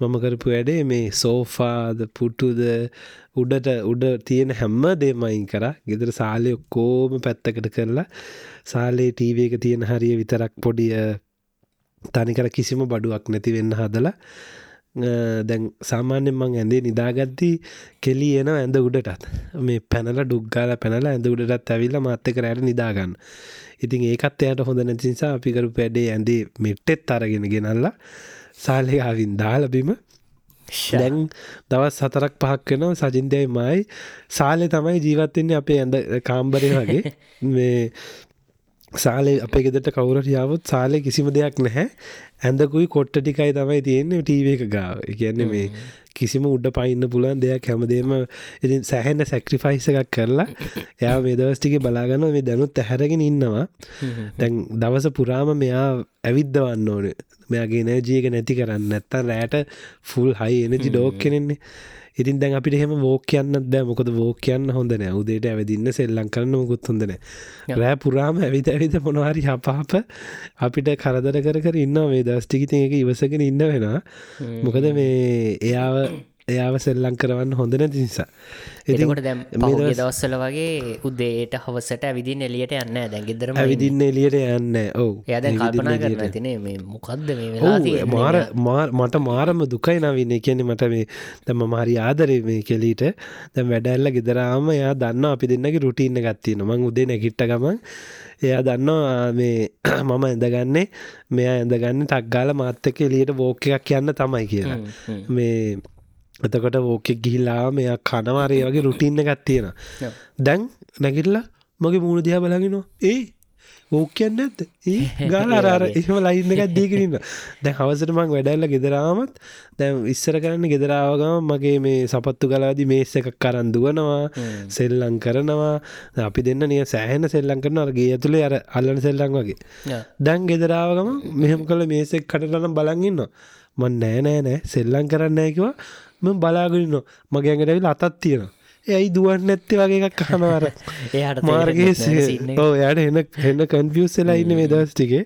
මම කරපු වැඩේ මේ සෝෆාද පුටුද උඩට උඩ තියෙන හැම්ම දේමයින් කර. ගෙදර සාලය ඔක්කෝම පැත්තකට කරලා සාලේ ටීව එක තියෙන හරිය විතරක් පොඩිය තනිකර කිසිම බඩුවක් නැති වෙන්න හදලා දැන් සාමාන්‍යෙන් මං ඇඳේ නිදාගත්දී කෙලි එන ඇඳ උඩටත්. මේ පැනල ඩුක්ගාල පැනල ඇඳ උඩටත් ඇවිල්ල මත්තක රෑට නිදාගන්න. ඉතින් ඒකත් එයට හොඳ නැතිනිසා අපිකරු පැඩේ ඇඳේ මෙට්ටෙත් අරගෙන ගෙනල්ලා සාලයාවින් දාලබිම දැන් දවස් සතරක් පහක් වෙනවා සජින්දයයි මයි සාලය තමයි ජීවත්වෙන්නේ අපේ ඇඳ කාම්බරය වගේ. මේ සාලේ අපේ ගෙදට කවුරට යාවත් සාලය කිසිම දෙයක් නැහැ. ඇඳකුයි කොට්ට ටිකයි තමයි තියෙන්නේ ටීව එක ගාව. කියන්නේ මේ කිසිම උඩ පයින්න පුලන් දෙයක් හැමදේම ඉතින් සැහෙන්න සැක්‍රිෆයිස එකක් කරලා එයා මේ දවස්ටික බලාගන්න මේ දැනුත් ඇහැරගෙන ඉන්නවා. දැන් දවස පුරාම මෙයා ඇවිද්ධවන්න ඕන. මෙයාගේ නෑජයක නැති කරන්න ඇත්තා රෑට ෆුල් හයි එනජි ඩෝක් කෙනෙන්නේ ඉතින් දැන් අපිට එහෙම වෝක් කියන්න දැ මොකද වෝක් කියන්න හොඳ නෑ. උදේට ඇවිදින්න සෙල්ලං කරන්න මුකුත් හොඳන රෑ පුරාම ඇවිත ඇවිත මොනවාරි හපාප අපිට කරදර කර කර ඉන්න මේ දස්ටිකිති එක ඉවසගෙන ඉන්න වෙන මොකද මේ එයාව එයාව සෙල්ලං කරවන්න හොඳ නැති නිසා. එතකොට දැම් පහුගේ දවස්සල වගේ උදේට හවසට ඇවිදින් එලියට යන්න දැගෙදරම ඇවිදින්න එලියට යන්න ඔවු. එයද කල්පනා කරන තිනේ මේ මොකක්ද මේ වෙලා මාර මට මාරම දුකයි නවින්න. කියන්නේ මට මේ තම මහරි ආදරේ මේ කෙලීට. දැම් වැඩැල්ල ගෙදරාම එයා දන්න අපි දෙන්නගේ රුටීන්න ගත්තියන මං උදේ නැකිට්ට ගමන් එයා දන්නවා මේ මම ඇඳගන්නේ මෙයා ඇඳගන්න ටක්ගාල මාත්තක එලියට වෝක එකක් කියන්න තමයි කියලා. මේ එතකොට ඕකෙක් ගිහිල්ලා මෙයා කනවාරය වගේ රුටින්න එකක් තියෙන දැන් නැගිටලා මගේ මූුණ දිහා බලගෙනවා ඒ ඕක කියන්න ඇත්ත ඒ ගාල අරර එහෙම ලයින්න එකක් දීකරන්න දැන් හවසට මං වැඩල්ල ගෙදරාමත් දැන් ඉස්සර කරන්න ගෙදරාවගම මගේ මේ සපත්තු කලාදි මේස එකක් කරන්දුවනවා සෙල්ලං කරනවා. අපි දෙන්න නිය සෑහන සෙල්ලං කරන අරගේ ඇතුළේ අර අල්ලන සෙල්ලං වගේ. දැන් ගෙදරාවගම මෙහෙම කළ මේසෙක් කටලනම් බලගන්න මන් නෑ නෑ නෑ. සෙල්ලං කරන්න ඇකිවා ම බලාගන්න මගේ ඇඟටවිල් අතත් තියෙන ඇයි දුවන් නැත්තේ වගේ එකක් කහනවර එයාට මාර්ගයේ යට එන්න එන්න කන්ෆියස් වෙලා ඉන්න මේ දවස්ටිකේ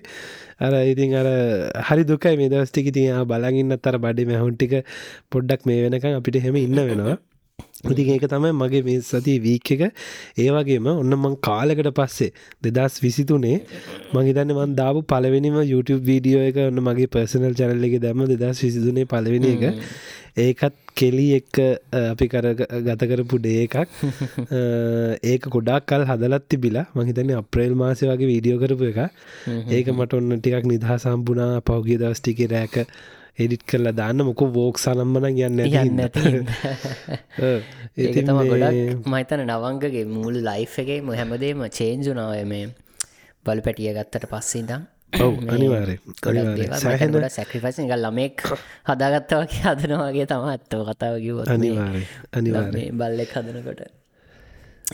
අර ඉතින් අර හරි දුකයි මේ දවස්ටික තියා බලගන්න අතර බඩි මැහුන්ටික පොඩ්ඩක් මේ වෙනකම් අපිට හෙම ඉන්න වෙනවා ඉතින් ඒක තමයි මගේ මේ සති වීක් එක. ඒ වගේම ඔන්න මං කාලෙකට පස්සේ දෙදස් විසිතුනේ මහිතන්න මන් දාපු පලවෙනිම YouTube වීඩියෝ එක ඔන්න මගේ පර්සනල් චැනල්ල එක දැම දෙදස් විසිතුනේ පලවෙනි එක. ඒකත් කෙලි එක්ක අපි කර ගත කරපු ඩේ එකක්. ඒක ගොඩක් කල් හදලත් තිබිලා මහිතන්නේ අප්‍රේල් මාසය වගේ වීඩියෝ කරපු එක ඒක මට ඔන්න ටිකක් නිදහ සම්බුණා පෞගිය දවස්ටික රෑක එඩිට් කරලා දාන්න. මොක වෝක් සනම්මන යන්න යන්න ඒ තම ගොඩක් මහිතන නවංගගේ මුල් ලයි් එකේ ම හැමදේම චේන්ජුනාව මේ බල පැටිය ගත්තට පස්සිදම් ඔව අනිවාරය සහට සැක්‍රිපස එක ළමෙක් හදාගත්තවගේ හදනවාගේ තම ඇත්තව කතාව කිව අනිවාරය අනිවාරය බල්ලෙක් හදනකොට.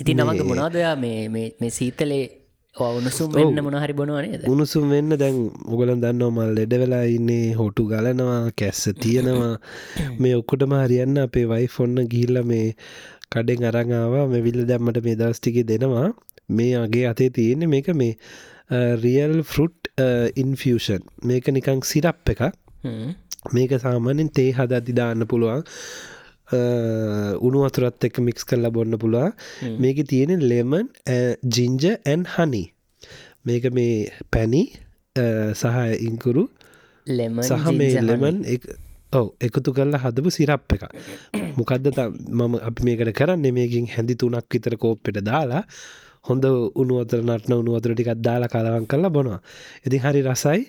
ඉති නමක මොනාදයා මේ සීතලේ උණුසුම් වෙන්න මොනහරි බොනවනේද උණුසුම් වෙන්න දැන් උගලන් දන්නවා මල් ලෙඩ වෙලා ඉන්නේ හොටු ගලනවා කැස්ස තියෙනවා. මේ ඔක්කොටම හරියන්න අපේ වයි ෆොන්න ගිහිල්ල මේ කඩෙන් අරඟාවා මෙ විල්ල දැම්මට මේ දවස්ටික දෙනවා. මේ අගේ අතේ තියෙන්නේ මේක මේ රියල් ෆෘට් ඉන්ෆෂන් මේක නිකං සිරප් එක මේක සාමාන්‍යෙන් තේ හදදි දාන්න පුළුවන් උණු අතුරත් එක්ක මික්ස් කරලා බොන්න පුළා මේක තියෙන ලෙමන් ජිංජ ඇන් හනි මේක මේ පැණි සහ ඉංකුරු සහ මේ ලෙමන් ඔව එකතු කරලා හදපු සිරප් එක මොකක්ද මම අපි මේකට කරන්න? මේකින් හැඳි තුනක් විතර කෝප්පෙට දාලා හොඳ උනුවතර නටන උනුවතර ටිකක් දාලා කලවන් කරලා බොනවා. ඉතින් හරි රසයි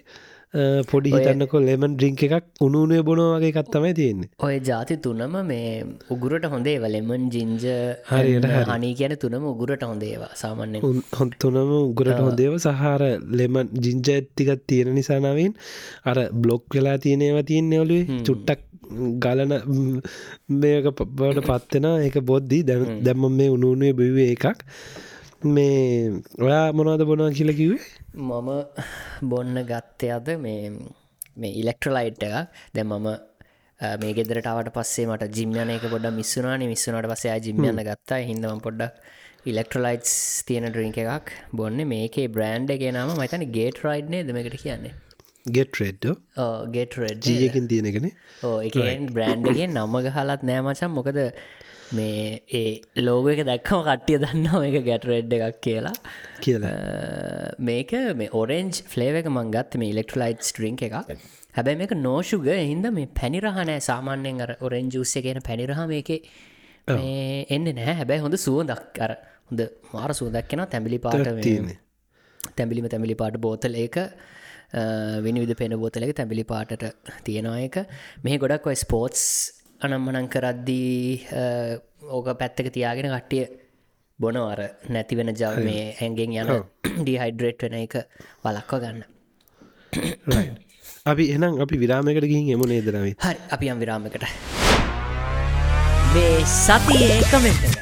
පොඩි හිතන්නකො ලෙමන් ඩ්‍රිංක එකක් උනුනේ බොනෝ වගේ කත්තමයි තියෙන්නේ. ඔය ජාති තුනම මේ උගුරට හොඳේ ලෙමන් ජිංජ හරියට හනි කියන තුනම උගුරට හොඳේවා සාමන්‍ය හො තුනම උගුරට හොඳේව සහර ලෙමන් ජිංජ ඇත්තිකත් තියෙන නිසානාවෙන් අර බ්ලොක් වෙලා තියෙනේවා තියන්නේ ඔලුවේ චුට්ටක් ගලන මේක බට පත්වෙන එක බොද්දී. දැ දැම්ම මේ උනුනේ බිවේ එකක්. මේ ඔයා මොනවද බොනවා කියල කිවේ මම බොන්න ගත්තය අද මේ මේ ඉලෙක්ට්‍රලයිට් එකක්. දැ මම මේ ගෙදරටාවට පස්සේ මට ජිම්යන එක පොඩ මිස්සුනානේ මිස්සුනට පසේ ජිම්යන්න ගත්තා. හිදම පොඩ්ඩක් ඉලෙක්ට්‍රලයිට්ස් තියෙන ඩ්‍රිංක එකක් බොන්න. මේකේ බ්‍රන්ඩ් එක නම මතන ගේට රයිඩ්නේ දෙමකට කියන්නේ? ගෙට රෙඩ් ගේට රෙඩ් ජීයකින් තියෙනගෙන ඕ එක බ්‍රන්්ඩගේ නම්ම ගහලත් නෑමචන් මොකද මේ ඒ ලෝග එක දැක්කම කට්ටිය දන්නවා එක ගැට රෙඩ් එකක් කියලා. කියලා මේක මේ ඔරෙන්ජ් ෆලේව එක මංගත් මේ ඉලෙක්ට්‍රලයිට් ස්ට්‍රිංක් එක හැබැයි මේක නෝෂුග හින්ද මේ පැනිරහනෑ සාමාන්‍යයෙන් අර ඔරෙන්ජුස්ස කියන පැනිරහ මේක එන්න නෑ. හැබැයි හොඳ සුවදක් අර හොඳ මාර සූදක් කෙන තැඹිලි පාට තැඹිලිම තැමිලි පාට බෝතල එක විනිවිධ පෙන බෝතලක තැබිලි පාටට තියෙනවා එක මේ ගොඩක් ඔයි ස්පෝට්ස් අනම්මනං කරද්දී ඕක පැත්තක තියාගෙන කට්ටිය බොනවර නැතිවෙන ජව මේ හැන්ගෙන් යන ඩිහයිඩ්‍රේට් වෙන එක වලක්ව ගන්න. අපි එනම් අපි විරාමකට ගින් එමුණේ දරවයි හරි අපි යම් විරාමකට මේ සතියේ කමෙන්ට එක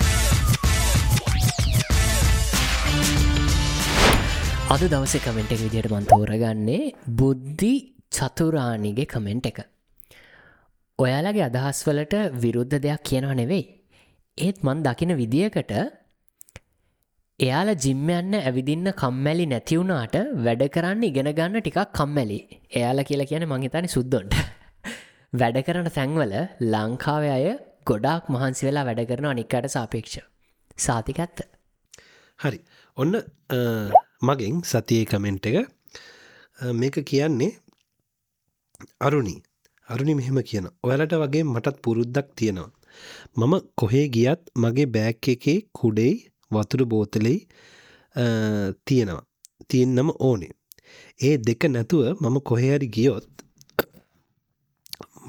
අද දවස කමෙන්ට් එක විදියට මන් තෝරගන්නේ බුද්ධි චතුරානිගේ කමෙන්ට් එක. ඔයාලගේ අදහස්වලට විරුද්ධ දෙයක් කියනවා නෙවෙයි. ඒත් මන් දකින විදිහකට එයාල ජිම්යන්න ඇවිදින්න කම්මැලි නැතිවුණාට වැඩ කරන්න ඉගෙන ගන්න ටිකක් කම්මැලි. එයාල කියලා කියන මංහිතනි සුද්දොන්ට. වැඩ කරන තැන්වල ලංකාව අය ගොඩාක් මහන්සි වෙලා වැඩ කරන අනික්කට සාපේක්ෂ. සාතිකඇත්ත හරි. ඔන්න මගෙන් සතියේ කමෙන්ට් එක. මේක කියන්නේ අරුණි. අරුණි මෙහෙම කියන. ඔයාලට වගේ මටත් පුරුද්දක් තියෙනවා. මම කොහේ ගියත් මගේ බෑක් එකේ කුඩෙයි වතුර බෝතලෙයි තියෙනවා. තියන්නම ඕනේ. ඒ දෙක නැතුව මම කොහේරි ගියොත්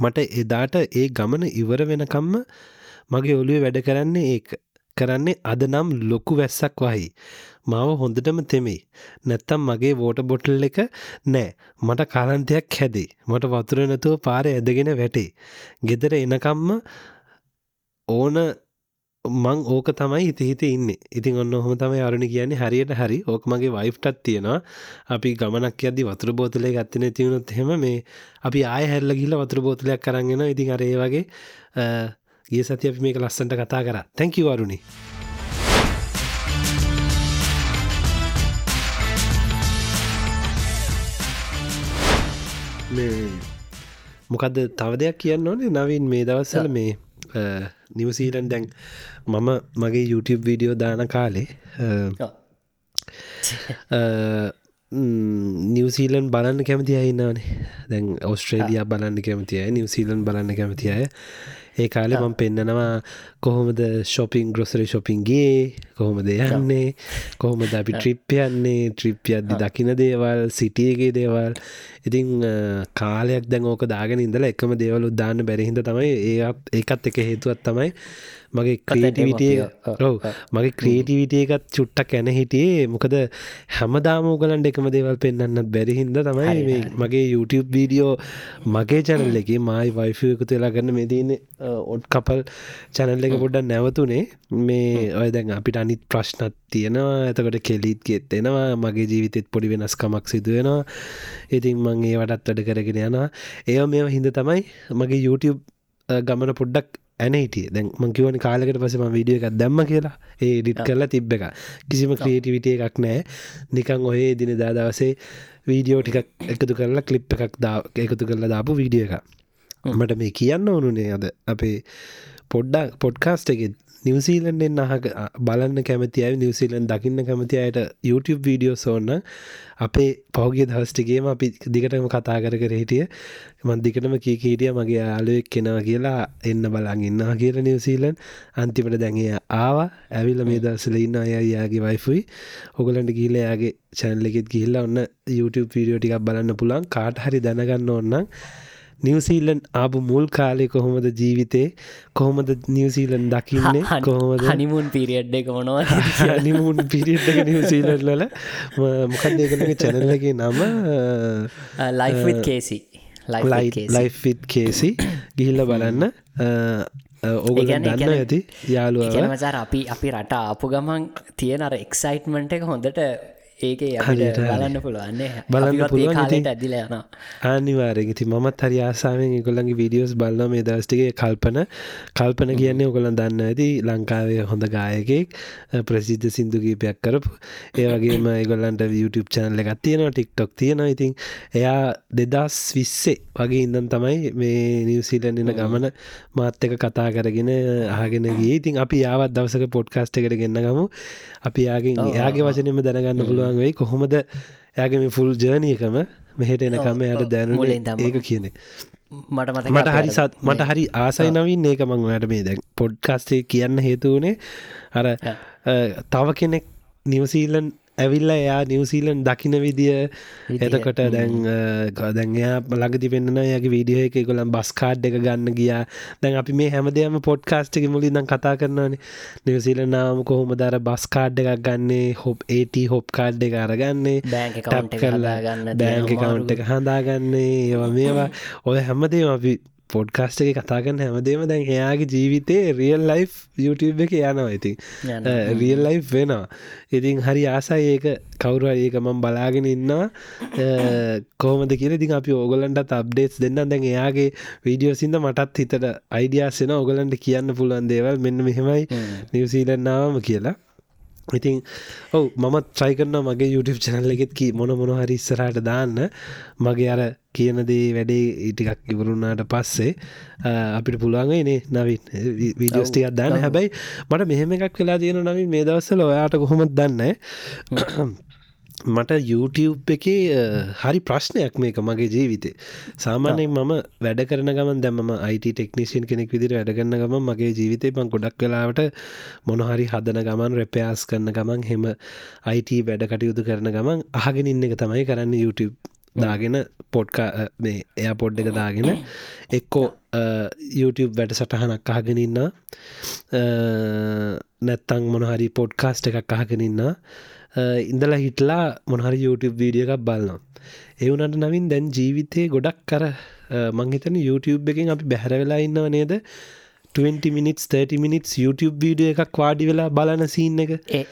මට එදාට ඒ ගමන ඉවර වෙනකම්ම මගේ ඔළුවේ වැඩ කරන්නේ ඒක. කරන්නේ අද නම් ලොකු වැස්සක් වහි මාව හොඳටම තෙමේ නැත්තම් මගේ වෝට බොටල් එක නෑ. මට කාලන්තයක් හැදේ. මට වතුර නැතුව පාර ඇදගෙන වැටේ. ගෙදර එනකම්ම ඕන මං ඕක තමයි හිතහිත ඉන්න. ඉතින් ඔන්න හොම තමයි අරුණි කියන්නේ. හරියට හරි ඕක මගේ වයිෆ්ටත් තියෙනවා. අපි ගමනක් යද්දි වතුර බෝතලේ ගත්තන තියුණොත් හෙම මේ අපි ආය හැල්ල ගිල්ල වතුර බෝතලයක් කරගෙන ඉතින් අරේ වගේ ගිය සති අපි මේක ලස්සන්ට කතා කර. තැංකි වරුණි මොකක්ද තව දෙයක් කියන්න ඕනේ? නවින් මේ දවස්සල මේ නිවසීලන් දැන් මම මගේ YouTube වීඩියෝ දාන කාලේ නිවසීලන් බලන්න කැමති අයින්නනේ දැන් ඔස්ට්‍රේලියයා බලන්න කැමතිය නිවසීලන් බලන්න කැමති අය ඒ කාලෙ මම පෙන්නනවා කොහොමද ශොපින් ග්‍රොසරි ශොපින්ගේ කොහොමද යන්නේ කොහොමද අපි ට්‍රිප් යන්නේ ට්‍රිප් අද්දි දකින දේවල් සිටියගේ දේවල්. ඉතිං කාලයක් දැන් ඕක දාගෙන ඉඳලා එකම දේවලු දාන්න බැරිහිද තමයි ඒත් ඒකත් එක හේතුවත් තමයි මගේ ක්‍රියටිවිටිය ඔව. මගේ ක්‍රියටිවිටිය එකත් චුට්ටක් ඇන හිටියේ. මොකද හැමදාමෝගලන්ට එකම දේවල් පෙන්න්නත් බැරිහින්ද තමයි මගේ YouTube වීඩියෝ මගේ චැනල් එක මයි වයිෆ එකතු වෙලා ගන්න මෙදන්න ඔඩ් කපල් චැනල් එක පොඩ්ඩ නැවතුනේ. මේ ඔය දැන් අපිට අනිත් ප්‍රශ්නත් තියෙනවා. ඇතකට කෙලිත් ගෙත් එෙනවා. මගේ ජීවිතෙත් පොඩි වෙනස්කමක් සිදුවෙනවා ඉතින් මං ඒ වටත් වැඩ කරගෙන යනවා. ඒ මෙ හිද තමයි මගේ YouTube ගමන පොඩ්ඩක් ඇන හිටිය. දැන් මංකිවන කාලකට පසම වීඩිය එකක් දැම්ම කියලා. ඒ ඩිට් කරලා තිබ්බ එක කිසිම ක්‍රියටිවිට එකක් නෑ නිකං ඔහේ දින දාදවසේ වීඩියෝ ටිකක් එකතු කරලා කලිප් එකක් දා එකතු කරලා දාපු වීඩිය එක මට මේ කියන්න ඕනුනේ අද අපේ පොඩ්ඩක් පොඩ්කාස්ට එකෙත් නිවසීලන්ෙන් අහක බලන්න කැමති අයි නිවසිීලන් දකින්න කැමති අයට YouTube වීඩියෝ සෝන්න අපේ පෞගිය දවස්ටිගේම අපි දිගටම කතා කර කර හිටිය. මන් දිකටම කී හිටිය මගේ ආලුවෙක් කෙනවා කියලා එන්න බලන් ඉන්න කියල නිවසීලන් අන්තිමට දැඟේ ආවා ඇවිල්ල මේ දසල ඉන්න අය යාගේ වයිෆුයි ඔගලන්ට ගීලයාගේ චැනල්ලෙෙත් ගිහිල්ලා ඔන්න YouTube වීඩියෝ ටිකක් බලන්න පුළන් කාට හරි දැනගන්න ඔන්නම් නිවසීලන් ආපු මුල් කාලෙ කොහොමද ජීවිතේ? කොහොමද නිවසීලන් දකින්නේ? කොහොමද? හනිමුන් පිරිියඩ් එක මොනවා හනිමුන් පිරිියට් එක නිවසීලන්ලල මොකක්දේකනගේ චැනල්ලගේ නම? ලයිෆ් කේසි ලයිෆිත් කේසි ගිහිල්ල බලන්න. කියන්නේ- දන්න ඇති යාළුව කියනමචාර අපි අපි රට ආපු ගමන් තියෙන අර එක්සයිට්මට එක හොඳට ඒක. බලන්න පුළුවන්නේ බලන්න පුළුවන්. ඇදිල යන අනිවාරෙන් ඉති මත් හරි ආසාාවෙන් එකොල්ලගේ වීඩියෝස් බල්ල මේ දවස්ටිගේ කල්පන. කල්පන කියන්නේ ඔකොලන් දන්න ඇති ලංකාවේ හොඳ ගායකෙක් ප්‍රසිද්ධ සිින්දු කීපයක් කරපු. ඒ වගේම ඒගොල්ලන්ට YouTube චනල්ල එකක් තියෙනවා ටික්ටොක් තියෙනවා. ඉතින් එයා දෙදස් විස්සේ වගේ ඉඳන් තමයි මේ නිවසිීලන්න්න ගමන මාත් එක කතා කරගෙන ආගෙන ගිය. ඉතින් අපි යාවත් දවසක පොඩ්කාස්ට එකට ගන්න ගමු. අපි යාගෙන් එයාගේ වචනම දැනගන්න පුළුවන් වෙයි. කොහොමද ඇයාගම ෆුල් ජර්නයකම මෙහෙට එනකම යට දැනු මුලින් තමයි. ඒක කියන මට මට හරි සත් මට හරි ආසයි නවින් ඒක මං වැට මේ දැන් පොඩ්කාස්ටේ කියන්න හේතුවනේ අර තව කෙනෙක් නිවසීලන් ඇවිල්ල එයා නිවසීලන් දකින විදිිය. එතකොට දැන් දැන්යා ලගදි පෙන්න්න යගේ වීඩියෝ එක ගොලම් බස්කාඩ් එක ගන්න ගියා. දැන් අපි මේ හැමදේම පොඩ්කාස්ටක මුලින් දම් කතා කරනවානේ. නිවසිීල නාම කොහොම දර බස්කාඩ් එකක් ගන්නේ? හොප් ඒට හොප් කාඩ් එක අරගන්නේ. ටැප් එක කරලා හදාගන්න බෑන්ක කවුන්් එක හදාගන්නේ. ඒවා මේවා. ඔය හැමදේම අපි පොඩ්කාස්ට එක කතාගන්න හැමදේම දැන් එයාගේ ජීවිතේ රියල් ලයි් YouTube එක යනවා. ඉතින්. රියල් ලයි් වෙනවා. ඉතින් හරි ආසයි ඒක. කවුරු ඒක මම බලාගෙන ඉන්නවා. කෝමද කියල ඉතින් අපි ඕගලන්ට අප්ඩේටස් දෙන්න දැන් එයාගේ වීඩියෝ සිද මටත් හිතට අයිඩියස්සෙන ඔගලන්ට කියන්න පුළුවන් දේවල් මෙන්න මෙහෙමයි. නිවසීලන්නාවම කියලා ඉතින් ඔව මම ත්‍රයි කරන්න මගේ YouTube චැනල්ල එකෙත් කී මොන මොන හරි ඉස්සරහට දාන්න. මගේ අර කියනදේ වැඩේ ඉටිකක් ඉවරුණාට පස්සේ අපිට පුළුවන්ගනේ නවින් වීඩියෝස්ටිකක් දාන්න. හැබැයි මට මෙහෙම එකක් වෙලා තියෙන නවින් මේ දවස්සල ඔයාට කොහොමත් දන්න මට YouTube එකේ හරි ප්‍රශ්නයක් මේක මගේ ජීවිතේ. සාමානයෙන් මම වැඩ කරන ගමන් දැම අයිට ටෙක්නිසින් කෙනෙක් විදිර වැඩ කරන්න ගම මගේ ජීවිතය පන් ගොඩක් වෙලාවට මොනහරි හදන ගමන් රැපයාස් කරන ගමන් හෙම අයිට වැඩ කටයුතු කරන ගමන් අහගෙන ඉන්න එක තමයි කරන්න YouTube දාගෙන පොඩ්කා මේ එයා පොඩ් එක දාගෙන. එක්කෝ YouTube වැඩ සටහනක් අහගෙන ඉන්න නැත්තං මොනහරි පොඩ්කාස්ට එකක් අහගෙන ඉන්න ඉඳලා හිටලා මොනහරි YouTube වීඩිය එකක් බලන්නවා එවුනට නවින් දැන් ජීවිතය ගොඩක් කර මංහිතන YouTube එකින් අපි බැහැර වෙලා ඉන්නව නේද? 20 මිනිස් 30 මිනිස් YouTube වීඩිය එකක් වාඩි වෙලා බලන සීන් එක. ඒ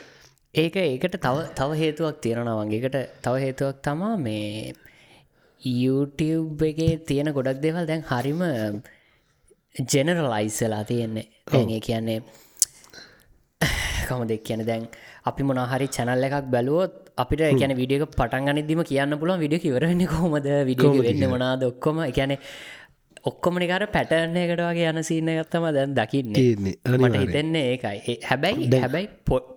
ඒක ඒකට තව තව හේතුවක් තියෙනවා වගේකට තව හේතුවක් තමා මේ YouTube එකේ තියෙන ගොඩක් දෙවල් දැන් හරිම ජෙනරලයිස්සලා තියෙන්නේ. ඇගේ කියන්නේ කමදෙක් කියන දැන් අපි මොනහරි චැනල් එකක් බැලුවොත් අපිට කියන විඩියක පටන් ගනිදීම කියන්න පුළුවන් විඩිය කිවරන්න කොමද විඩියක වෙන්න මොනාද? ඔක්කොම එකැන ඔක්කොමනිකාර පැටර්නයකට වගේ යන සින්න ගත්තම දැන් දකින්නේ. මට. හිතෙන්නේ ඒකයි. හැබැයි හැබැයි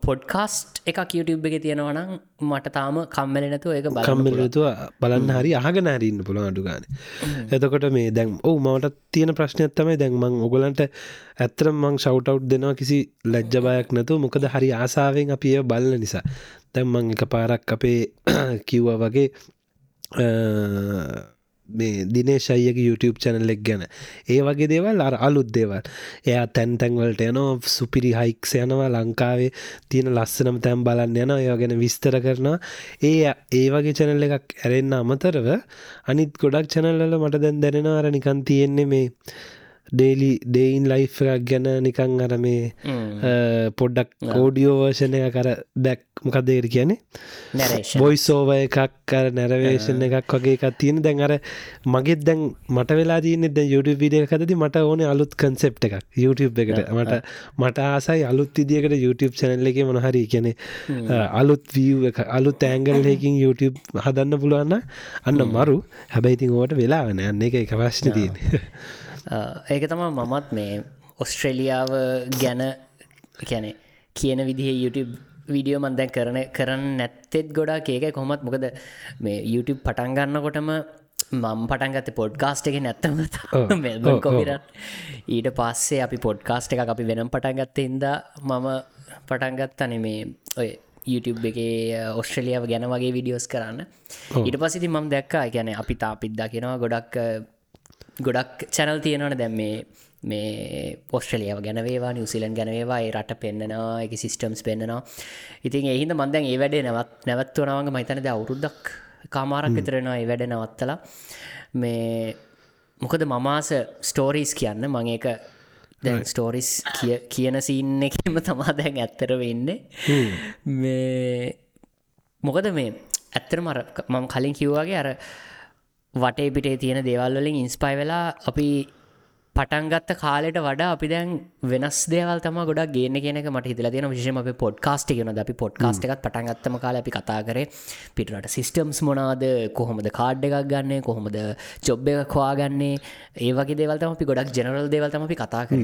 පොඩ්කාස්ට් එකක් YouTube එක තියෙනවනම් මට තාම කම්මල නැතුව ඒක. කම්මලතුව බලන්න හරි අහගෙන හරින්න පුළො අඩු ගාන. එතකොට මේ දැන් ඔවු මට තියෙන ප්‍රශ්නයක් තමයි දැන්මං ඔගලන්ට ඇත්තරම් මං ෂවටව් දෙනවා කිසි ලැජ්ජබයක් නැතු මොකද හරි ආසාාවෙන් අපි එය බලන්න නිසා. දැම්මං එක පාරක් අපේ කිව්වා වගේ අ, මේ දිනේශයක YouTube චැනල්ලෙක් ගැන. ඒ වගේ දේවල් අර අලුත් දේවල්. එයා තැන් තැන්වලට යනවා සුපිරි හයික්ස් යනවා ලංකාවේ තියෙන ලස්සනම තැම් බලන්න යන ඒවා ගැන විස්තර කරනවා. ඒ ඒ වගේ චැනල්ල එකක් ඇරෙන්න්න අමතරව අනිත් ගොඩක් චැනල්ල මට දැන් දැනෙනවා අර නිකන් තියෙන්නේ මේ ඩේලි ඩේයින් ලයි් එකක් ගැන නිකං අර මේ පොඩ්ඩක් කෝඩියෝ වර්ෂණය කර බැක් මොකක්දේර කියන්නේ? Narration. බොයිස් ඕව එකක් අර නැරවේෂන් එකක් වගේ එකක් තියෙන. දැන් අර මගෙත් දැන් මට වෙලා තියන ද YouTube විඩිය කතති මට ඕන අලුත් කන්සෙප් එකක්. YouTube එකට. මට මට ආසයි අලුත් ඉදිකට YouTube චැනල්ල එක මොනහරි කියන අලුත් විය එක අලුත් ඇංගල්හකින් YouTube හදන්න පුළුවන්න අන්න මරු. හැබැයිතින් ඕට වෙලාවන අන්න එක එක ප්‍රශ්න තියෙන ඒක තම මමත් මේ ඔස්ට්‍රේලියාව ගැන කැනෙ කියන විදිහ YouTube විඩියෝ මන්දැන් කරන කරන්න නැත්තෙත් ගොඩා ඒක කොමත් මොකද මේ YouTube පටන්ගන්නකොටම මම් පටන්ගත පොඩ්කාස්ට් එක නැත්තම මෙල්බන් කොපිරත් ඊට පස්සේ අපි පොඩ්කාස්ට් එක අපි වෙනම් පටන්ගත්ත ඉද මම පටන්ගත්තන මේ ඔය YouTube එක ඔස්ට්‍රලියාව ගැන වගේ විඩියෝස් කරන්න. ඊට පසිති මම දැක්කා ගැන අපි තාපිත් දකිනවා ගොඩක් ගොඩක් චැනල් තියෙනවන දැම් මේ මේ පොස්ට්‍රලියාව ගැනවේවා නිවසිලන් ගැනවේවා රට පෙන්න්නනවා එක සිිස්ටම්ස් පෙන්න්නවා. ඉතින් එහිද මන්දැන් ඒ වැඩේ නැවත් නැවත්වනවග මහිතනද අවුරුද්දක් කාමාරක් විතරෙනවා ඒ වැඩ නවත්තලා. මේ මොකද මමාස ස්ටෝරීස් කියන්න මං ඒක දැන් ස්ටෝරිස් කිය කියන සින්න එකම තමා දැන් ඇත්තර වෙන්නේ මේ මොකද මේ ඇත්තර මර මම කලින් කිව්වාගේ අර වටේ පිටේ තියෙන දේවල් වලින් ඉන්ස්පයි වෙලා අපි පටන්ගත්ත කාලෙට වඩා අපි දැන් වෙනස් දේවල් තම ගොඩක් ගේන කියනක මට හිතල තියෙන විශෂම අප පොඩ්කාස්ට් කියන අපි පොඩ්කාස්ට් එකත් පටන්ගත්තම කාල අපි කතා කරේ පිටට සිිස්ටම්ස් මොනාද කොහොමද කාඩ් එකක් ගන්නේ? කොහොමද චොබ් එක කවාගන්නේ ඒවගේ දේවල්තම අපි ගොඩක් ජනරල් දේවල්තම අපි කතා කර.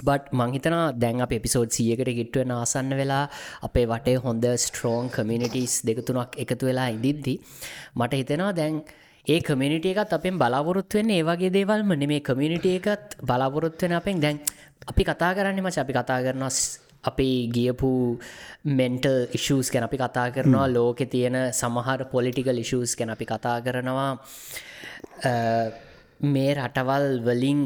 බට මංහිතන දැන් අප එපිසෝඩ් සියකට ගිට්ටුවෙන ආසන්න වෙලා අපේ වටේ හොඳ ස්ට්‍රෝන් කමිනිිටස් දෙකතුනක් එකතු වෙලා ඉදිද්දි මට හිතෙනවා දැන් ඒ කමිනිට එකත් අපෙන් බලාපොරොත්වෙන් ඒවගේ දේවල්ම නෙමේ. කමිනිට එකත් බලාපොරොත්වෙන අපෙන් දැන් අපි කතා කරන්න මච අපි කතා කරනවා අපි ගියපු මෙන්ටල් ඉශස් කැන අපි කතා කරනවා. ලෝකෙ තියෙන සමහර පොලිටිකල් ඉශස් කැන අපි කතා කරනවා. මේ රටවල් වලින්